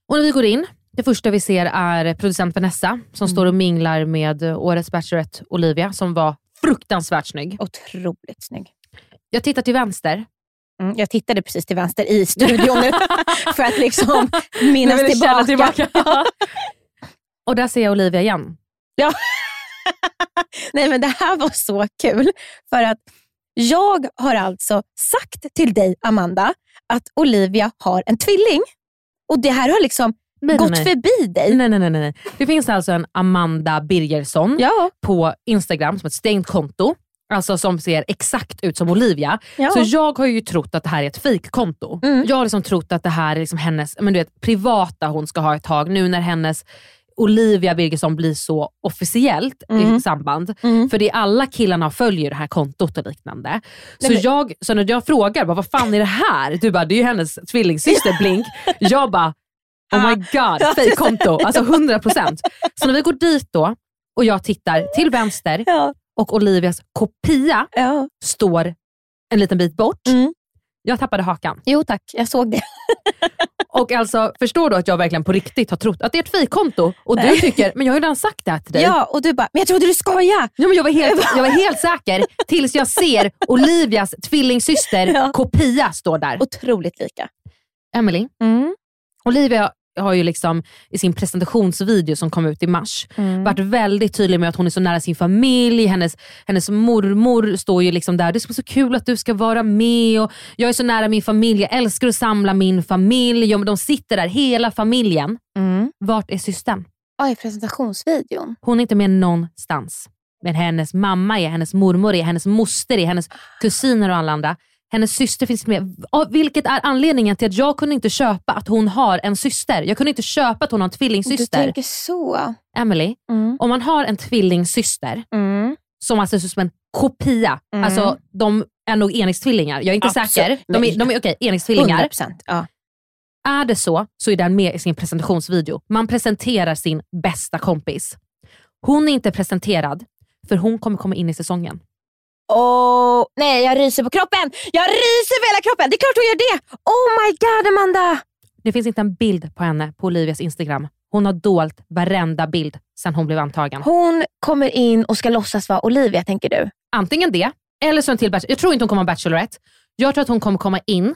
Speaker 1: och när vi går in, det första vi ser är producent Vanessa som
Speaker 2: Mm.
Speaker 1: står och minglar med årets Bachelorette Olivia, som var fruktansvärt snygg.
Speaker 2: Otroligt snygg.
Speaker 1: Jag tittar till vänster.
Speaker 2: Mm, jag tittade precis till vänster i studion nu för att liksom minnas tillbaka.
Speaker 1: tillbaka. och där ser jag Olivia igen.
Speaker 2: Ja. Nej men det här var så kul för att jag har alltså sagt till dig Amanda att Olivia har en tvilling. Och det här har liksom
Speaker 1: Nej,
Speaker 2: gått
Speaker 1: nej.
Speaker 2: förbi dig.
Speaker 1: Nej, nej, nej, nej. Det finns alltså en Amanda Birgersson
Speaker 2: Ja.
Speaker 1: på Instagram som ett stängt konto. Alltså som ser exakt ut som Olivia.
Speaker 2: Ja.
Speaker 1: Så jag har ju trott att det här är ett fejkkonto.
Speaker 2: Mm.
Speaker 1: Jag har liksom trott att det här är liksom hennes men du vet, privata hon ska ha ett tag nu när hennes Olivia Birgersson blir så officiellt
Speaker 2: Mm.
Speaker 1: i samband.
Speaker 2: Mm.
Speaker 1: För det är alla killarna följer det här kontot och liknande. Så,
Speaker 2: Nej,
Speaker 1: jag, så när jag frågar bara, vad fan är det här? Du bara, det är ju hennes tvillingsyster Blink. Jag bara, oh my god, fejkkonto. Alltså 100%. Så när vi går dit då och jag tittar till vänster
Speaker 2: Ja.
Speaker 1: Och Olivias kopia står en liten bit bort. Jag tappade hakan.
Speaker 2: Jo tack, jag såg det.
Speaker 1: Och alltså, förstår du att jag verkligen på riktigt har trott att det är ett fejkkonto och du tycker, men jag har ju redan sagt det här till dig.
Speaker 2: Ja, och du bara, men jag trodde du skojade.
Speaker 1: Ja, men jag, var helt, jag var helt säker tills jag ser Olivias tvillingsyster kopia står där.
Speaker 2: Otroligt lika.
Speaker 1: Emily, Olivia har ju liksom i sin presentationsvideo som kom ut i mars varit väldigt tydlig med att hon är så nära sin familj. Hennes, hennes mormor står ju liksom där. Det vara så kul att du ska vara med. Och jag är så nära min familj. Jag älskar att samla min familj. Men De sitter där, hela familjen. Vart är systern?
Speaker 2: Ja, i presentationsvideon.
Speaker 1: Hon är inte med någonstans. Men hennes mamma är, hennes mormor är, hennes moster är, hennes kusiner och alla andra. Hennes syster finns med. Och Vilket är anledningen till att jag kunde inte köpa att hon har en syster. Jag kunde inte köpa att hon har en
Speaker 2: Du
Speaker 1: tvillingsyster.
Speaker 2: tänker så.
Speaker 1: Emily, om man har en tvillingsyster som alltså är som en kopia,
Speaker 2: Mm.
Speaker 1: alltså de är nog enäggstvillingar. Jag är inte
Speaker 2: Absolut.
Speaker 1: säker. De är, de är okej, enäggstvillingar.
Speaker 2: 100%. Ja.
Speaker 1: Är det så, så är den med i sin presentationsvideo. Man presenterar sin bästa kompis. Hon är inte presenterad, för hon kommer komma in i säsongen.
Speaker 2: Åh, nej, jag ryser på kroppen. Jag ryser på hela kroppen. Det är klart hon gör det. Oh my god Amanda.
Speaker 1: Det finns inte en bild på henne på Olivias Instagram. Hon har dolt varenda bild sedan hon blev antagen.
Speaker 2: Hon kommer in och ska låtsas vara Olivia, tänker du?
Speaker 1: Antingen det, eller så en till Bachelor. Jag tror inte hon kommer vara Bachelorette. Jag tror att hon kommer komma in,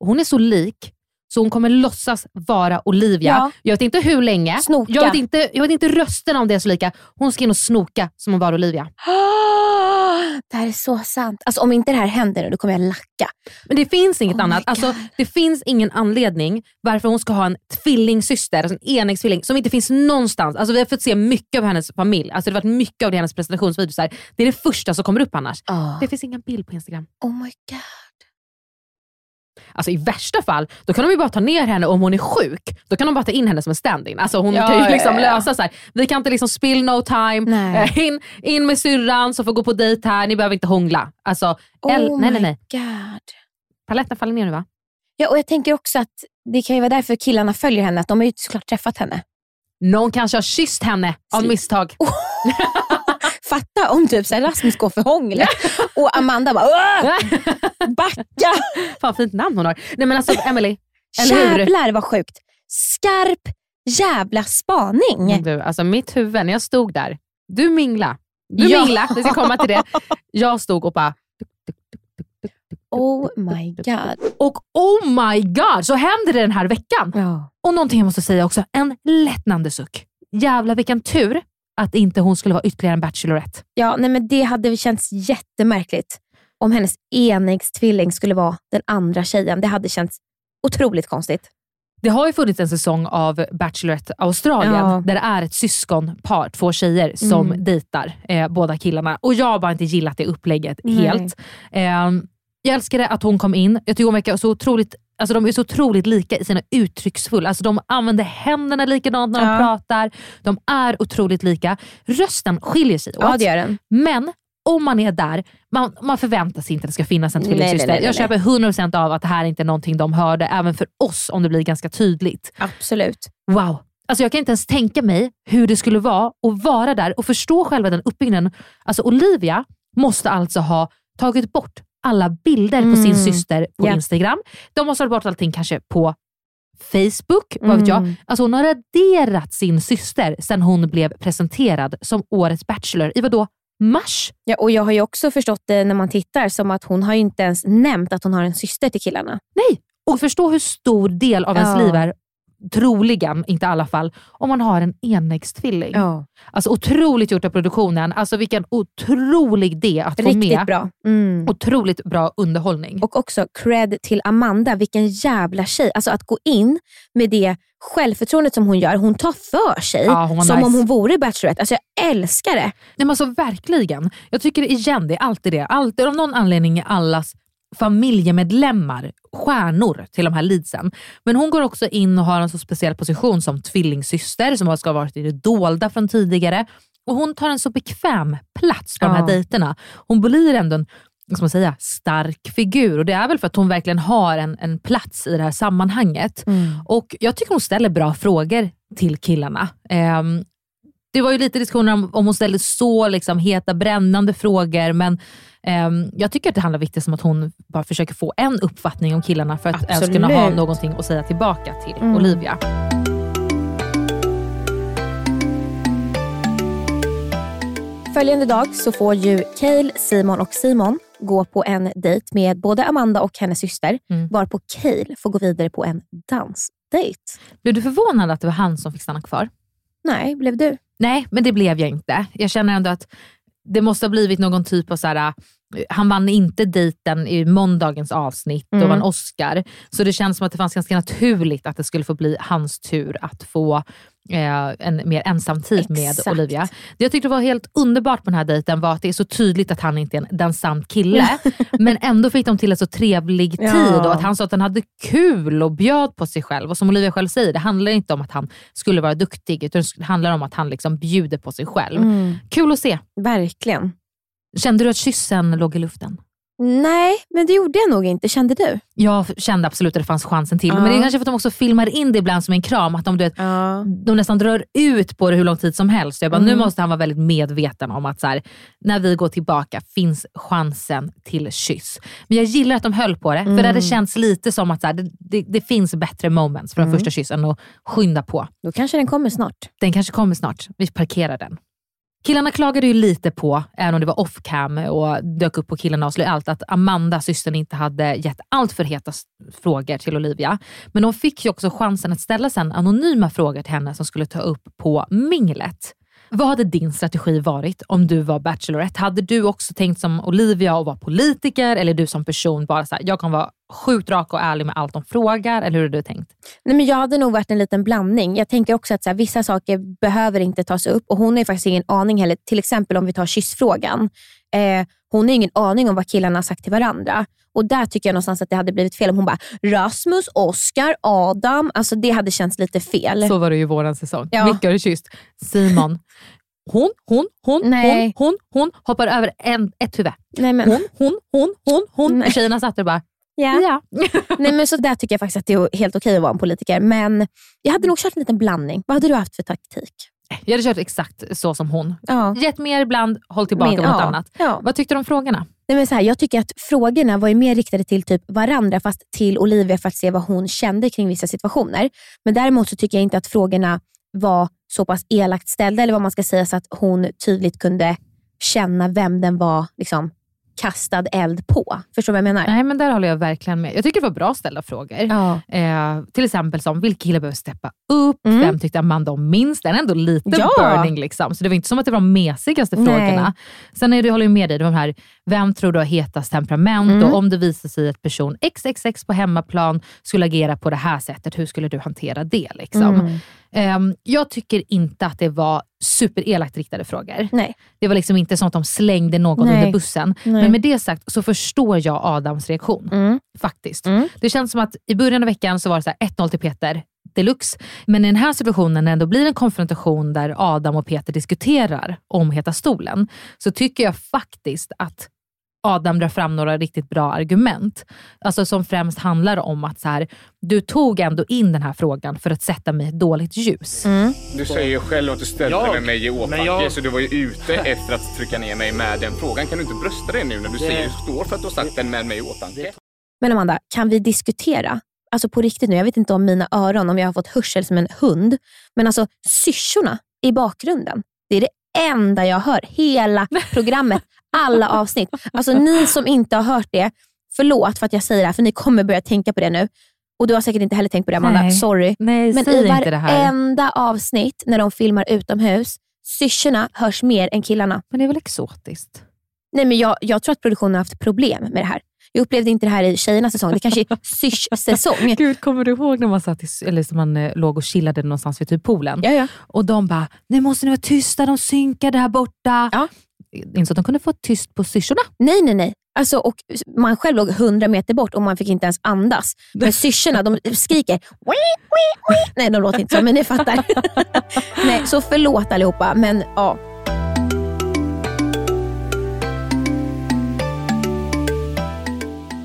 Speaker 1: och hon är så lik, så hon kommer låtsas vara Olivia.
Speaker 2: Ja.
Speaker 1: Jag vet inte hur länge.
Speaker 2: Snoka.
Speaker 1: Jag vet inte, jag vet inte rösterna om det är så lika. Hon ska in och snoka som hon var Olivia.
Speaker 2: Det här är så sant. Alltså, om inte det här händer nu, då kommer jag lacka.
Speaker 1: Men det finns inget
Speaker 2: Oh
Speaker 1: annat. Alltså, det finns ingen anledning varför hon ska ha en tvillingsyster, alltså en enäggstvilling, som inte finns någonstans. Alltså, vi har fått se mycket av hennes familj. Alltså, det har varit mycket av hennes presentationsvideos. Det är det första som kommer upp annars. Det finns ingen bild på Instagram.
Speaker 2: Oh my god.
Speaker 1: Alltså, I värsta fall, då kan de ju bara ta ner henne om hon är sjuk. Då kan de bara ta in henne som en stand-in. Alltså, hon
Speaker 2: Ja,
Speaker 1: kan ju liksom
Speaker 2: ja, ja.
Speaker 1: lösa så här. Vi kan inte liksom spill no time. Eh, In, in med syrran som får gå på dejt här. Ni behöver inte hångla. Alltså,
Speaker 2: Oh
Speaker 1: nej, nej, nej.
Speaker 2: god.
Speaker 1: Paletten faller ner nu va?
Speaker 2: Ja, och jag tänker också att det kan ju vara därför killarna följer henne. Att de har ju såklart träffat henne.
Speaker 1: Någon kanske har kysst henne av misstag.
Speaker 2: Fatta om typ så här, Rasmus går för hånglet och Amanda bara "Åh!" backa.
Speaker 1: Fan fint namn hon har. Nej men alltså Emily?
Speaker 2: Jävlar vad sjukt. Skarp jävla spaning.
Speaker 1: Du, alltså mitt huvud, när jag stod där. Du mingla. Du
Speaker 2: Ja.
Speaker 1: mingla, vi ska komma till det. Jag stod och bara...
Speaker 2: Oh my god.
Speaker 1: Och oh my god, så händer det den här veckan.
Speaker 2: Ja.
Speaker 1: Och någonting jag måste säga också, en lättnande suck. Jävlar vilken tur att inte hon skulle vara ytterligare en Bachelorette.
Speaker 2: Ja, nej, men det hade känts jättemärkligt om hennes enäggstvilling skulle vara den andra tjejen. Det hade känts otroligt konstigt.
Speaker 1: Det har ju funnits en säsong av Bachelorette Australien
Speaker 2: Ja.
Speaker 1: där det är ett syskonpar, två tjejer, som
Speaker 2: Mm.
Speaker 1: dejtar eh, båda killarna. Och jag har bara inte gillat det upplägget
Speaker 2: Nej.
Speaker 1: helt. Eh, jag älskade att hon kom in. Jag tycker hon verkar så otroligt Alltså de är så otroligt lika i sina uttrycksfulla. Alltså de använder händerna likadant när de
Speaker 2: Ja.
Speaker 1: pratar. De är otroligt lika. Rösten skiljer sig
Speaker 2: Ja,
Speaker 1: åt.
Speaker 2: den.
Speaker 1: Men om man är där, man, man förväntar sig inte att det ska finnas en tvillingsyster. Jag köper 100% av att det här inte är någonting de hörde, även för oss om det blir ganska tydligt.
Speaker 2: Absolut.
Speaker 1: Wow. Alltså jag kan inte ens tänka mig hur det skulle vara att vara där och förstå själva den uppbyggnaden. Alltså Olivia måste alltså ha tagit bort alla bilder på sin
Speaker 2: Mm.
Speaker 1: syster på
Speaker 2: Ja.
Speaker 1: Instagram. De måste ha tagit bort allting kanske på Facebook, vad vet jag.
Speaker 2: Mm.
Speaker 1: Alltså hon har raderat sin syster sedan hon blev presenterad som årets Bachelor i vadå? Mars?
Speaker 2: Ja, och jag har ju också förstått det när man tittar som att hon har ju inte ens nämnt att hon har en syster till killarna.
Speaker 1: Nej! Och förstå hur stor del av ens
Speaker 2: Ja.
Speaker 1: liv är, troligen, inte i alla fall, om man har en enäggstvilling.
Speaker 2: Ja.
Speaker 1: Alltså otroligt gjort av produktionen. Alltså vilken otrolig idé att få
Speaker 2: Riktigt
Speaker 1: med.
Speaker 2: bra. Mm.
Speaker 1: Otroligt bra underhållning.
Speaker 2: Och också cred till Amanda, vilken jävla tjej. Alltså att gå in med det självförtroendet som hon gör. Hon tar för sig
Speaker 1: Ja,
Speaker 2: som
Speaker 1: nice.
Speaker 2: om hon vore Bachelorette. Alltså jag älskar det.
Speaker 1: Nej, men alltså, verkligen. Jag tycker igen, det är alltid det. Alltid, av någon anledning är allas familjemedlemmar stjärnor till de här leadsen. Men hon går också in och har en så speciell position som tvillingsyster som ska ha varit i det dolda från tidigare. Och Hon tar en så bekväm plats på de
Speaker 2: Ja.
Speaker 1: här dejterna. Hon blir ändå en ska man säga, stark figur och det är väl för att hon verkligen har en, en plats i det här sammanhanget. Och Jag tycker hon ställer bra frågor till killarna. Ehm, det var ju lite diskussioner om, om hon ställde så liksom, heta, brännande frågor, men ehm, jag tycker att det handlar viktigt om att hon bara försöker få en uppfattning om killarna för att ens kunna ha
Speaker 2: Absolut.
Speaker 1: någonting att säga tillbaka till
Speaker 2: Mm.
Speaker 1: Olivia.
Speaker 2: Följande dag så får ju Cale, Simon och Simon gå på en dejt med både Amanda och hennes syster,
Speaker 1: Mm.
Speaker 2: varpå Cale får gå vidare på en dansdejt.
Speaker 1: Blev du förvånad att det var han som fick stanna kvar?
Speaker 2: Nej, blev du?
Speaker 1: Nej, men det blev jag inte. Jag känner ändå att det måste ha blivit någon typ av så här, äh, han vann inte dejten i måndagens avsnitt och
Speaker 2: Mm.
Speaker 1: vann Oscar. Så det känns som att det fanns ganska naturligt att det skulle få bli hans tur att få eh, en mer ensam tid med
Speaker 2: Exakt.
Speaker 1: Olivia. Det jag tyckte var helt underbart på den här dejten var att det är så tydligt att han inte är en dansant kille. men ändå fick de till en så trevlig
Speaker 2: Ja.
Speaker 1: tid och att han sa att han hade kul och bjöd på sig själv. Och som Olivia själv säger, det handlar inte om att han skulle vara duktig utan det handlar om att han liksom bjuder på sig själv.
Speaker 2: Mm.
Speaker 1: Kul att se.
Speaker 2: Verkligen.
Speaker 1: Kände du att kyssen låg i luften?
Speaker 2: Nej, men det gjorde jag nog inte. Kände du?
Speaker 1: Jag kände absolut att det fanns chansen till.
Speaker 2: Ja.
Speaker 1: Men det är kanske för att de också filmar in det ibland som en kram. Att de, du vet, de nästan drar ut på det hur lång tid som helst. Jag bara,
Speaker 2: Mm.
Speaker 1: Nu måste han vara väldigt medveten om att så här, när vi går tillbaka finns chansen till kyss. Men jag gillar att de höll på det. För det
Speaker 2: Mm.
Speaker 1: hade känts lite som att så här, det, det, det finns bättre moments för den
Speaker 2: Mm.
Speaker 1: första kyssen och skynda på.
Speaker 2: Då kanske den kommer snart.
Speaker 1: Den kanske kommer snart. Vi parkerar den. Killarna klagade ju lite på, även om det var off cam och dök upp på killarna och avslöjade allt, att Amanda, systern, inte hade gett allt för heta frågor till Olivia. Men de fick ju också chansen att ställa sen anonyma frågor till henne som skulle ta upp på minglet. Vad hade din strategi varit om du var Bachelorette? Hade du också tänkt som Olivia och vara politiker eller du som person bara så här, jag kan vara sjukt rak och ärlig med allt de frågar? Eller hur har du tänkt?
Speaker 2: Nej, men jag hade nog varit en liten blandning. Jag tänker också att så här, vissa saker behöver inte tas upp och hon har ju faktiskt ingen aning heller. Till exempel om vi tar kyssfrågan. Eh, hon har ingen aning om vad killarna har sagt till varandra. Och där tycker jag någonstans att det hade blivit fel om hon bara Rasmus, Oscar, Adam. Alltså det hade känts lite fel.
Speaker 1: Så var det ju våran säsong.
Speaker 2: Ja.
Speaker 1: Vilka har du kysst? Simon. Hon, hon, hon,
Speaker 2: Nej.
Speaker 1: hon, hon, hon hoppar över en, ett huvud.
Speaker 2: Nej, men...
Speaker 1: Hon, hon, hon, hon, hon.
Speaker 2: Nej.
Speaker 1: Tjejerna satt där och bara,
Speaker 2: Ja.
Speaker 1: ja.
Speaker 2: Nej, men så där tycker jag faktiskt att det är helt okej att vara en politiker. Men jag hade nog kört en liten blandning. Vad hade du haft för taktik?
Speaker 1: Jag hade kört exakt så som hon.
Speaker 2: Ja.
Speaker 1: Gett mer ibland, håll tillbaka
Speaker 2: Min-
Speaker 1: något
Speaker 2: ja.
Speaker 1: annat.
Speaker 2: Ja.
Speaker 1: Vad tyckte du om frågorna?
Speaker 2: Nej, men så här, jag tycker att frågorna var ju mer riktade till typ varandra, fast till Olivia för att se vad hon kände kring vissa situationer. Men däremot så tycker jag inte att frågorna var så pass elakt ställda, eller vad man ska säga, så att hon tydligt kunde känna vem den var liksom, kastad eld på. Förstår du vad jag menar?
Speaker 1: Nej, men där håller jag verkligen med. Jag tycker det var bra ställda frågor.
Speaker 2: Ja.
Speaker 1: Eh, till exempel som, vilka killar behöver steppa upp?
Speaker 2: Mm.
Speaker 1: Vem tyckte Amanda om minst? Den är ändå lite
Speaker 2: Ja.
Speaker 1: burning. Liksom. Så det var inte som att det var de mesigaste
Speaker 2: Nej.
Speaker 1: frågorna. Sen är det, håller jag med dig, de här, vem tror du har hetast temperament?
Speaker 2: Mm.
Speaker 1: Och om det visar sig att person XXX på hemmaplan skulle agera på det här sättet, hur skulle du hantera det? Liksom?
Speaker 2: Mm.
Speaker 1: Ehm, jag tycker inte att det var superelakt riktade frågor.
Speaker 2: Nej.
Speaker 1: Det var liksom inte att de slängde någon
Speaker 2: Nej.
Speaker 1: under bussen.
Speaker 2: Nej.
Speaker 1: Men med det sagt så förstår jag Adams reaktion.
Speaker 2: Mm.
Speaker 1: Faktiskt. Det känns som att i början av veckan så var det så här 1-0 till Peter deluxe. Men i den här situationen när det ändå blir en konfrontation där Adam och Peter diskuterar om Heta stolen, så tycker jag faktiskt att Adam drar fram några riktigt bra argument. Alltså som främst handlar om att så här, du tog ändå in den här frågan för att sätta mig i ett dåligt ljus.
Speaker 14: Du säger ju själv att du ställde
Speaker 7: Jag?
Speaker 14: med mig i åtanke,
Speaker 7: jag-
Speaker 14: så du var ju ute efter att trycka ner mig med den frågan. Kan du inte brösta dig nu när du
Speaker 7: Det-
Speaker 14: säger, står för att du har sagt den med mig i åtanke?
Speaker 2: Men Amanda, kan vi diskutera? Alltså på riktigt nu, jag vet inte om mina öron, om jag har fått hörsel som en hund. Men alltså syrsorna i bakgrunden, det är det enda jag hör. Hela programmet, alla avsnitt. Alltså ni som inte har hört det, förlåt för att jag säger det här, för ni kommer börja tänka på det nu. Och du har säkert inte heller tänkt på det Amanda,
Speaker 1: Nej.
Speaker 2: sorry.
Speaker 1: Nej,
Speaker 2: Men i varenda avsnitt när de filmar utomhus, syrsorna hörs mer än killarna.
Speaker 1: Men det är väl exotiskt?
Speaker 2: Nej, men jag, jag tror att produktionen har haft problem med det här. Jag upplevde inte det här i tjejernas säsong. Det kanske är syrs-säsong.
Speaker 1: Gud, kommer du ihåg när man, satt i, eller man eh, låg och chillade någonstans vid typ poolen?
Speaker 2: Ja, ja.
Speaker 1: Och de bara, nu måste ni vara tysta, de synkade här borta. Ja. Inte så att de kunde få tyst på syrsorna.
Speaker 2: Nej, nej, nej. Alltså, och man själv låg 100 meter bort och man fick inte ens andas. Men syrsorna, de skriker. "Wii, wii, wii." Nej, de låter inte så, men ni fattar. nej, så förlåt allihopa, men ja.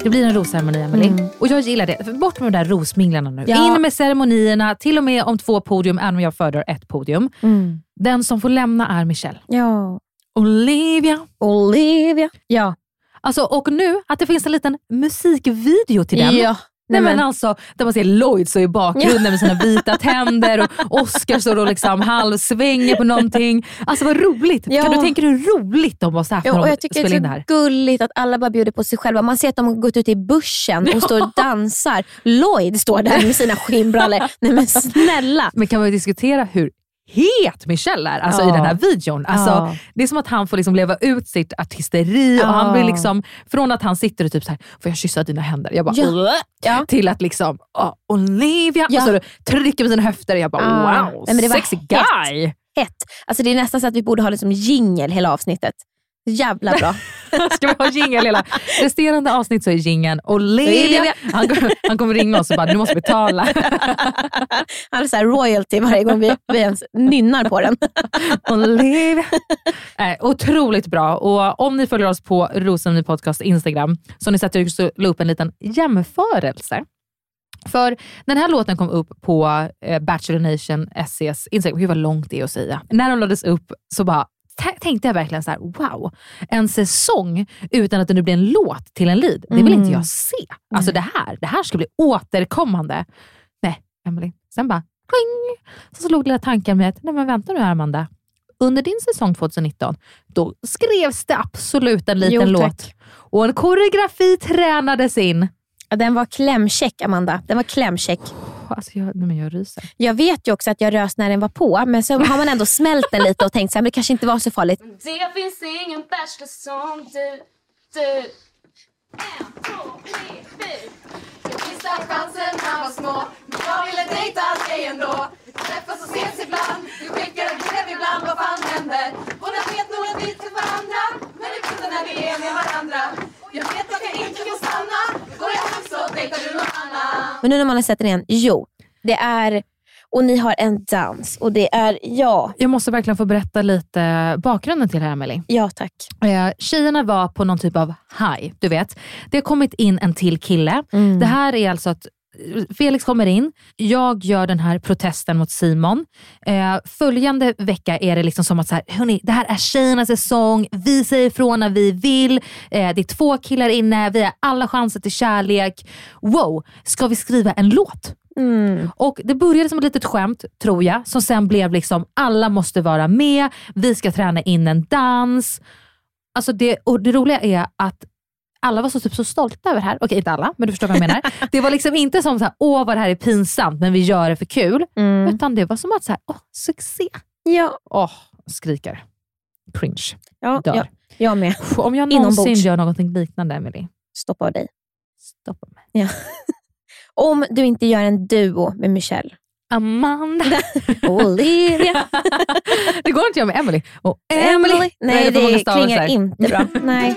Speaker 1: Det blir en rosceremoni Emily.
Speaker 2: Mm.
Speaker 1: Och jag gillar det. Bort med de där rosminglarna nu.
Speaker 2: Ja.
Speaker 1: In med ceremonierna, till och med om två podium, även om jag föredrar ett podium.
Speaker 2: Mm.
Speaker 1: Den som får lämna är Michelle.
Speaker 2: Ja.
Speaker 1: Olivia.
Speaker 2: Olivia. Ja.
Speaker 1: Alltså, och nu att det finns en liten musikvideo till den.
Speaker 2: Ja.
Speaker 1: Nej, men alltså, där man ser Lloyd så i bakgrunden med sina vita tänder och Oscar står och liksom halvsvänger på någonting. Alltså vad roligt.
Speaker 2: Ja.
Speaker 1: Kan du tänka dig hur roligt de måste ha haft
Speaker 2: Ja,
Speaker 1: när de
Speaker 2: jag tycker det
Speaker 1: spelade in det
Speaker 2: är så gulligt att alla bara bjuder på sig själva. Man ser att de har gått ut i bussen och står och dansar. Lloyd står där med sina skinnbrallor. Nej men snälla.
Speaker 1: Men kan man diskutera hur het Michelle är alltså
Speaker 2: Ja.
Speaker 1: i den här videon. Alltså,
Speaker 2: Ja.
Speaker 1: Det är som att han får liksom leva ut sitt artisteri och
Speaker 2: Ja.
Speaker 1: han blir liksom, från att han sitter och typ så här, får jag kyssa dina händer? Jag bara. Till att liksom, "Åh, Olivia, och så trycker med sina höfter och jag bara, wow,
Speaker 2: Nej,
Speaker 1: sexy guy.
Speaker 2: Hett. Alltså det är nästan så att vi borde ha liksom jingel hela avsnittet. Jävla bra.
Speaker 1: Ska vi ha jingel hela resterande avsnitt så är jingeln Olivia. Han, han kommer ringa oss och bara, du måste betala.
Speaker 2: Han har så här royalty varje gång vi, vi ens nynnar på den.
Speaker 1: Olivia. Eh, otroligt bra. Och om ni följer oss på Rosenny Podcast Instagram så har ni sett att jag la upp en liten jämförelse. För den här låten kom upp på eh, Bachelor Nation SCs Instagram, gud vad långt det är att säga. När den lades upp så bara tänkte jag verkligen så här: wow, en säsong utan att det nu blir en låt till en lead. Det vill
Speaker 2: Mm.
Speaker 1: inte jag se. Alltså det här, det här ska bli återkommande. Nej, Emily. Sen bara pling, så slog lilla tanken med att, nej men vänta nu här Amanda. Under din säsong 2019, då skrevs det absolut en liten
Speaker 2: Jo,
Speaker 1: låt. Och en koreografi tränades in.
Speaker 2: Den var klämkäck Amanda. Den var klämkäck.
Speaker 1: Alltså jag, nej men jag ryser.
Speaker 2: Jag vet ju också att jag rös när den var på, men så har man ändå smält den lite och tänkt att det kanske inte var så farligt.
Speaker 15: Det finns ingen bachelor som du, du. En, två, tre, fyra. Jag missade chansen när var små. Men jag ville dejta dig ändå. Träffas och ses ibland. Du skickar ett brev ibland. Vad fan händer? Båda vet nog att vi till varandra. Men det blir när vi är med varandra. Jag vet att jag inte får stanna. Går jag så dejtar du någon annan.
Speaker 2: Men nu när man har sett den igen, jo. Det är, och ni har en dans och det är, ja.
Speaker 1: Jag måste verkligen få berätta lite bakgrunden till det här Emily.
Speaker 2: Ja tack.
Speaker 1: Eh, tjejerna var på någon typ av high, du vet. Det har kommit in en till kille.
Speaker 2: Mm.
Speaker 1: Det här är alltså att Felix kommer in, jag gör den här protesten mot Simon. Eh, följande vecka är det liksom som att så här, hörni, det här är tjejernas säsong, vi säger ifrån när vi vill, eh, det är två killar inne, vi har alla chanser till kärlek. Wow, ska vi skriva en låt?
Speaker 2: Mm.
Speaker 1: Och Det började som ett litet skämt, tror jag, som sen blev liksom alla måste vara med, vi ska träna in en dans. Alltså det, och det roliga är att alla var så, typ så stolta över det här. Okej, inte alla, men du förstår vad jag menar. Det var liksom inte som så här, åh vad det här är pinsamt, men vi gör det för kul.
Speaker 2: Mm.
Speaker 1: Utan det var som att, så här, åh, succé.
Speaker 2: Ja.
Speaker 1: Åh, skriker. Cringe.
Speaker 2: Ja,
Speaker 1: Dör.
Speaker 2: ja, jag med.
Speaker 1: Om jag
Speaker 2: Inombords.
Speaker 1: någonsin gör någonting liknande, Emily.
Speaker 2: Stoppa dig.
Speaker 1: Stoppa mig.
Speaker 2: Ja. Om du inte gör en duo med Michelle.
Speaker 1: Amanda.
Speaker 2: Olivia.
Speaker 1: det går inte att göra med Emily. Och Emily.
Speaker 2: Nej,
Speaker 1: många
Speaker 2: det
Speaker 1: stavelser?
Speaker 2: klingar inte bra. Nej.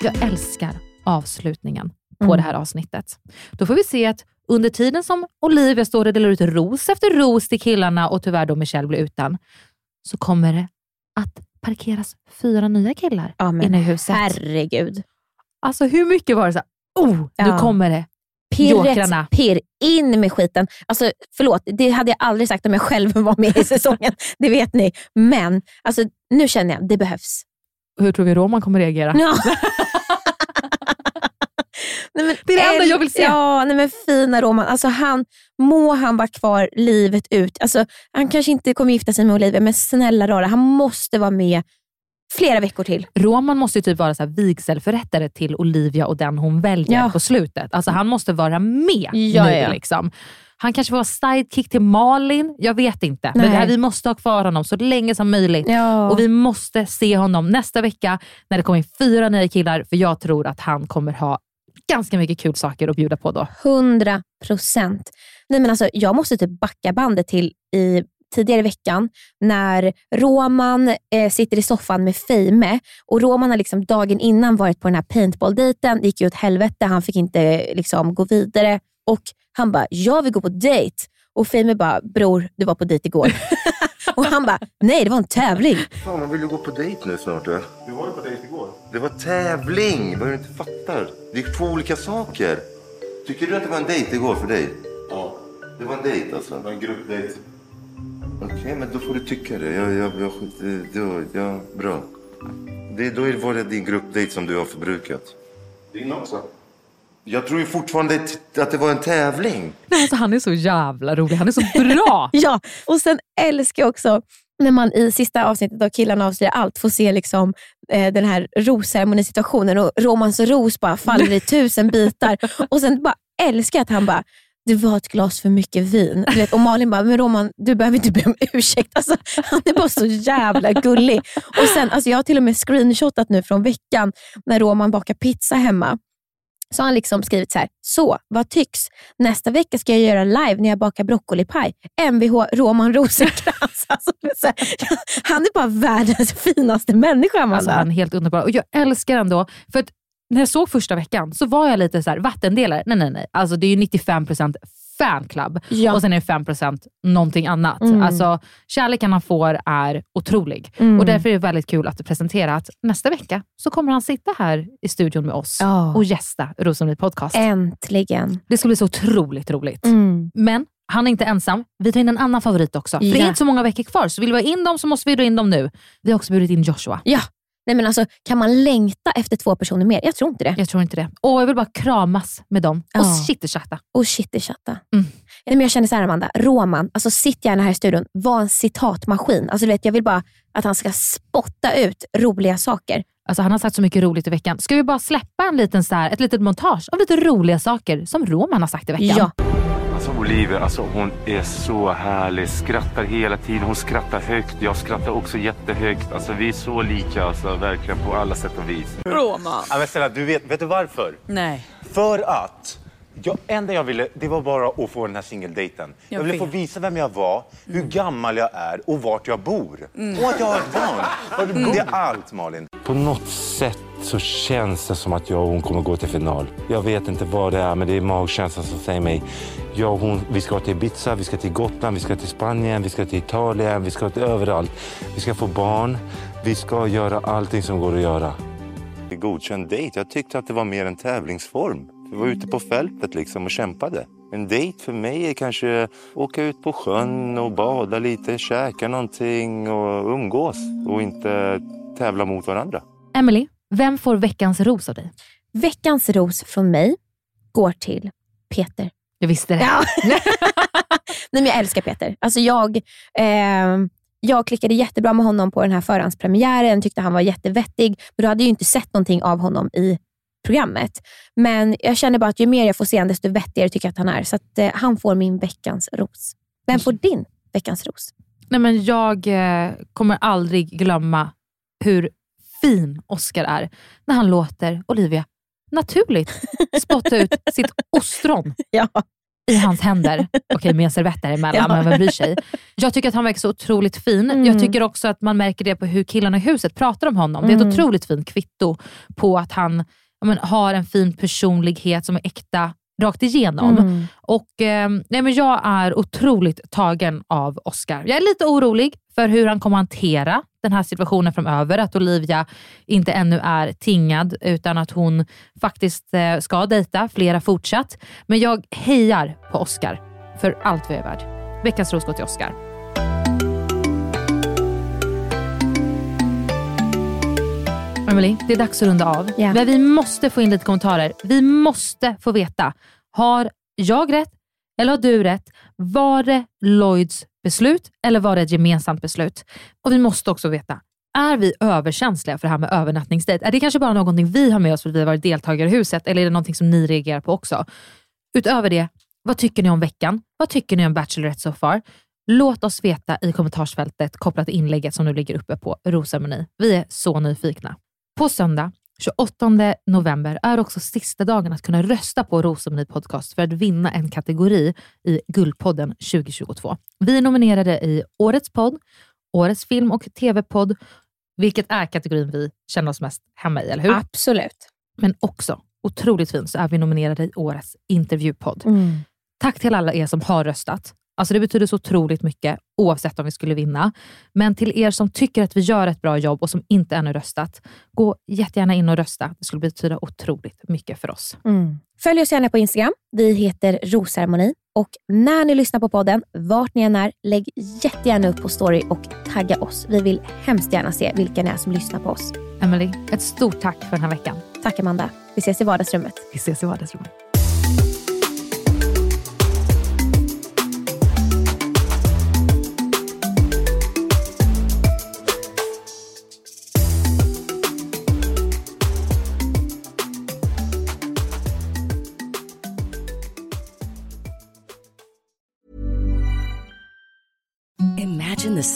Speaker 1: Jag älskar avslutningen på
Speaker 2: Mm.
Speaker 1: det här avsnittet. Då får vi se att under tiden som Olivia står och delar ut ros efter ros till killarna och tyvärr då Michelle blir utan, så kommer det att parkeras fyra nya killar
Speaker 2: Ja,
Speaker 1: inne i huset.
Speaker 2: Herregud.
Speaker 1: Alltså hur mycket var det så här, oh, nu
Speaker 2: Ja.
Speaker 1: kommer det. Jokrarna.
Speaker 2: pirr, in med skiten. Alltså, förlåt, det hade jag aldrig sagt om jag själv var med i säsongen. det vet ni. Men alltså, nu känner jag, det behövs.
Speaker 1: Hur tror vi Roman kommer reagera?
Speaker 2: Ja. nej, men,
Speaker 1: Det är det enda jag vill se.
Speaker 2: Ja, nej, men fina Roman. Alltså, han, må han vara kvar livet ut. Alltså, han kanske inte kommer gifta sig med Olivia, men snälla rara, han måste vara med flera veckor till.
Speaker 1: Roman måste ju typ vara så här vigselförrättare till Olivia och den hon väljer
Speaker 2: Ja.
Speaker 1: på slutet. Alltså han måste vara med
Speaker 2: Ja,
Speaker 1: nu.
Speaker 2: ja.
Speaker 1: Liksom. Han kanske får vara sidekick till Malin, jag vet inte. Men
Speaker 2: Nej.
Speaker 1: det här, vi måste ha kvar honom så länge som möjligt.
Speaker 2: Ja.
Speaker 1: Och vi måste se honom nästa vecka när det kommer in fyra nya killar, för jag tror att han kommer ha ganska mycket kul saker att bjuda på då.
Speaker 2: 100 procent. Alltså, jag måste typ backa bandet till i tidigare i veckan när Roman eh, sitter i soffan med Feime och Roman har liksom dagen innan varit på den här paintball-dejten. Det gick ju åt helvete, han fick inte liksom, gå vidare. Och Han bara, jag vill gå på dejt. Och Feime bara, bror du var på dejt igår. Och han bara, nej det var en tävling.
Speaker 16: Fan, man vill ju gå på dejt nu snart.
Speaker 5: Du var ju på dejt igår.
Speaker 16: Det var tävling, vad du inte fattar. Det är två olika saker. Tycker du att det var en dejt igår för dig?
Speaker 5: Ja.
Speaker 16: Det var en dejt alltså?
Speaker 5: Det var en gruppdejt.
Speaker 16: Okej, men då får du tycka det. Jag, jag, jag, det, det, ja, bra. Det, då var det din gruppdejt som du har förbrukat.
Speaker 5: Din också.
Speaker 16: Jag tror ju fortfarande att det var en tävling.
Speaker 1: Nej, alltså, han är så jävla rolig. Han är så bra.
Speaker 2: ja, och sen älskar jag också när man i sista avsnittet av Killarna avslöjar allt får se liksom, eh, den här rosceremonisituationen och Romans ros bara faller i tusen bitar. Och sen bara älskar jag att han bara, det var ett glas för mycket vin. Vet, och Malin bara, men Roman du behöver inte be om ursäkt. Alltså, han är bara så jävla gullig. Och sen, alltså, jag har till och med screenshotat nu från veckan när Roman bakar pizza hemma. Så har han liksom skrivit så här, så vad tycks? Nästa vecka ska jag göra live när jag bakar broccolipaj. Mvh Roman Rosenkrantz. Alltså, här, han är bara världens finaste människa.
Speaker 1: Alltså,
Speaker 2: Amanda.
Speaker 1: han är helt underbar. Och jag älskar ändå, för att när jag såg första veckan så var jag lite så här, vattendelare. Nej, nej, nej. Alltså, det är ju 95% fanclub
Speaker 2: Ja.
Speaker 1: och sen är det 5% någonting annat.
Speaker 2: Mm.
Speaker 1: Alltså, kärleken han får är otrolig.
Speaker 2: Mm.
Speaker 1: Och Därför är det väldigt kul att presentera att nästa vecka så kommer han sitta här i studion med oss
Speaker 2: Ja.
Speaker 1: och gästa Rosengård Podcast.
Speaker 2: Äntligen.
Speaker 1: Det ska bli så otroligt roligt.
Speaker 2: Mm.
Speaker 1: Men han är inte ensam. Vi tar in en annan favorit också. För det är inte så många veckor kvar, så vill vi ha in dem så måste vi dra in dem nu. Vi har också bjudit in Joshua.
Speaker 2: Ja. Nej, men alltså, kan man längta efter två personer mer? Jag tror inte det.
Speaker 1: Jag tror inte det. Och jag vill bara kramas med dem och
Speaker 2: Ja.
Speaker 1: chitterchatta.
Speaker 2: Och chitterchatta.
Speaker 1: Mm.
Speaker 2: Nej, men Jag känner så här Amanda, Roman, alltså sitt gärna här i studion, var en citatmaskin. Alltså, du vet, jag vill bara att han ska spotta ut roliga saker.
Speaker 1: Alltså, han har sagt så mycket roligt i veckan. Ska vi bara släppa en liten så här, ett litet montage av lite roliga saker som Roman har sagt i veckan?
Speaker 2: Ja.
Speaker 16: Olivia, alltså hon är så härlig. Skrattar hela tiden. Hon skrattar högt. Jag skrattar också jättehögt. Alltså vi är så lika, alltså verkligen på alla sätt och vis.
Speaker 17: Roman.
Speaker 16: Ja, men snälla, du vet, vet du varför?
Speaker 17: Nej.
Speaker 16: För att jag, enda jag ville, det var bara att få den här singeldejten. Jag,
Speaker 17: Jag
Speaker 16: ville få visa vem jag var, hur gammal jag är och vart jag bor.
Speaker 17: Mm.
Speaker 16: Och att jag har ett barn. Det är allt, Malin. På något sätt så känns det som att jag och hon kommer gå till final. Jag vet inte vad det är, men det är magkänslan som säger mig. Jag och hon, vi ska till Ibiza, vi ska till Gotland, vi ska till Spanien, vi ska till Italien, vi ska till överallt. Vi ska få barn, vi ska göra allting som går att göra. Godkänd dejt. Jag tyckte att det var mer en tävlingsform. Vi var ute på fältet liksom och kämpade. En dejt för mig är kanske åka ut på sjön och bada lite, käka någonting och umgås och inte tävla mot varandra.
Speaker 1: Emily, vem får veckans ros av dig?
Speaker 2: Veckans ros från mig går till Peter.
Speaker 1: Jag visste det.
Speaker 2: Ja. Nej, men jag älskar Peter. Alltså jag, eh, jag klickade jättebra med honom på den här förhandspremiären, tyckte han var jättevettig, men du hade ju inte sett någonting av honom i programmet. Men jag känner bara att ju mer jag får se honom, desto vettigare tycker jag att han är. Så att, eh, han får min veckans ros. Vem får din veckans ros?
Speaker 1: Nej, men jag eh, kommer aldrig glömma hur fin Oscar är när han låter Olivia naturligt spotta ut sitt ostron
Speaker 2: ja.
Speaker 1: i hans händer. Okej, med en servett däremellan,
Speaker 2: Ja.
Speaker 1: men vem bryr sig? Jag tycker att han verkar så otroligt fin.
Speaker 2: Mm.
Speaker 1: Jag tycker också att man märker det på hur killarna i huset pratar om honom. Det är ett
Speaker 2: Mm.
Speaker 1: otroligt fint kvitto på att han men, har en fin personlighet som är äkta rakt igenom.
Speaker 2: Mm.
Speaker 1: Och, eh, nej, men jag är otroligt tagen av Oscar. Jag är lite orolig för hur han kommer hantera den här situationen framöver. Att Olivia inte ännu är tingad utan att hon faktiskt eh, ska dejta flera fortsatt. Men jag hejar på Oscar för allt vad jag är värd. Veckans ros går till Oscar. Emily, det är dags att runda av.
Speaker 2: Ja.
Speaker 1: Men vi måste få in lite kommentarer. Vi måste få veta, har jag rätt eller har du rätt? Var det Lloyds beslut eller var det ett gemensamt beslut? Och vi måste också veta, är vi överkänsliga för det här med övernattningsdejt? Är det kanske bara någonting vi har med oss för att vi har varit deltagare i huset eller är det någonting som ni reagerar på också? Utöver det, vad tycker ni om veckan? Vad tycker ni om Bachelorette so far? Låt oss veta i kommentarsfältet kopplat till inlägget som nu ligger uppe på Rosameny. Vi är så nyfikna. På söndag 28 november är också sista dagen att kunna rösta på Rosameny Podcast för att vinna en kategori i Guldpodden 2022. Vi är nominerade i Årets podd, Årets film och tv-podd, vilket är kategorin vi känner oss mest hemma i, eller hur?
Speaker 2: Absolut.
Speaker 1: Men också, otroligt fint, så är vi nominerade i Årets intervjupodd.
Speaker 2: Mm.
Speaker 1: Tack till alla er som har röstat. Alltså det betyder så otroligt mycket oavsett om vi skulle vinna. Men till er som tycker att vi gör ett bra jobb och som inte ännu röstat, gå jättegärna in och rösta. Det skulle betyda otroligt mycket för oss.
Speaker 2: Mm. Följ oss gärna på Instagram. Vi heter Rosceremoni. Och när ni lyssnar på podden, vart ni än är, lägg jättegärna upp på story och tagga oss. Vi vill hemskt gärna se vilka ni är som lyssnar på oss.
Speaker 1: Emily, ett stort tack för den här veckan.
Speaker 2: Tack Amanda. Vi ses i vardagsrummet.
Speaker 1: Vi ses i vardagsrummet.
Speaker 10: Imagine the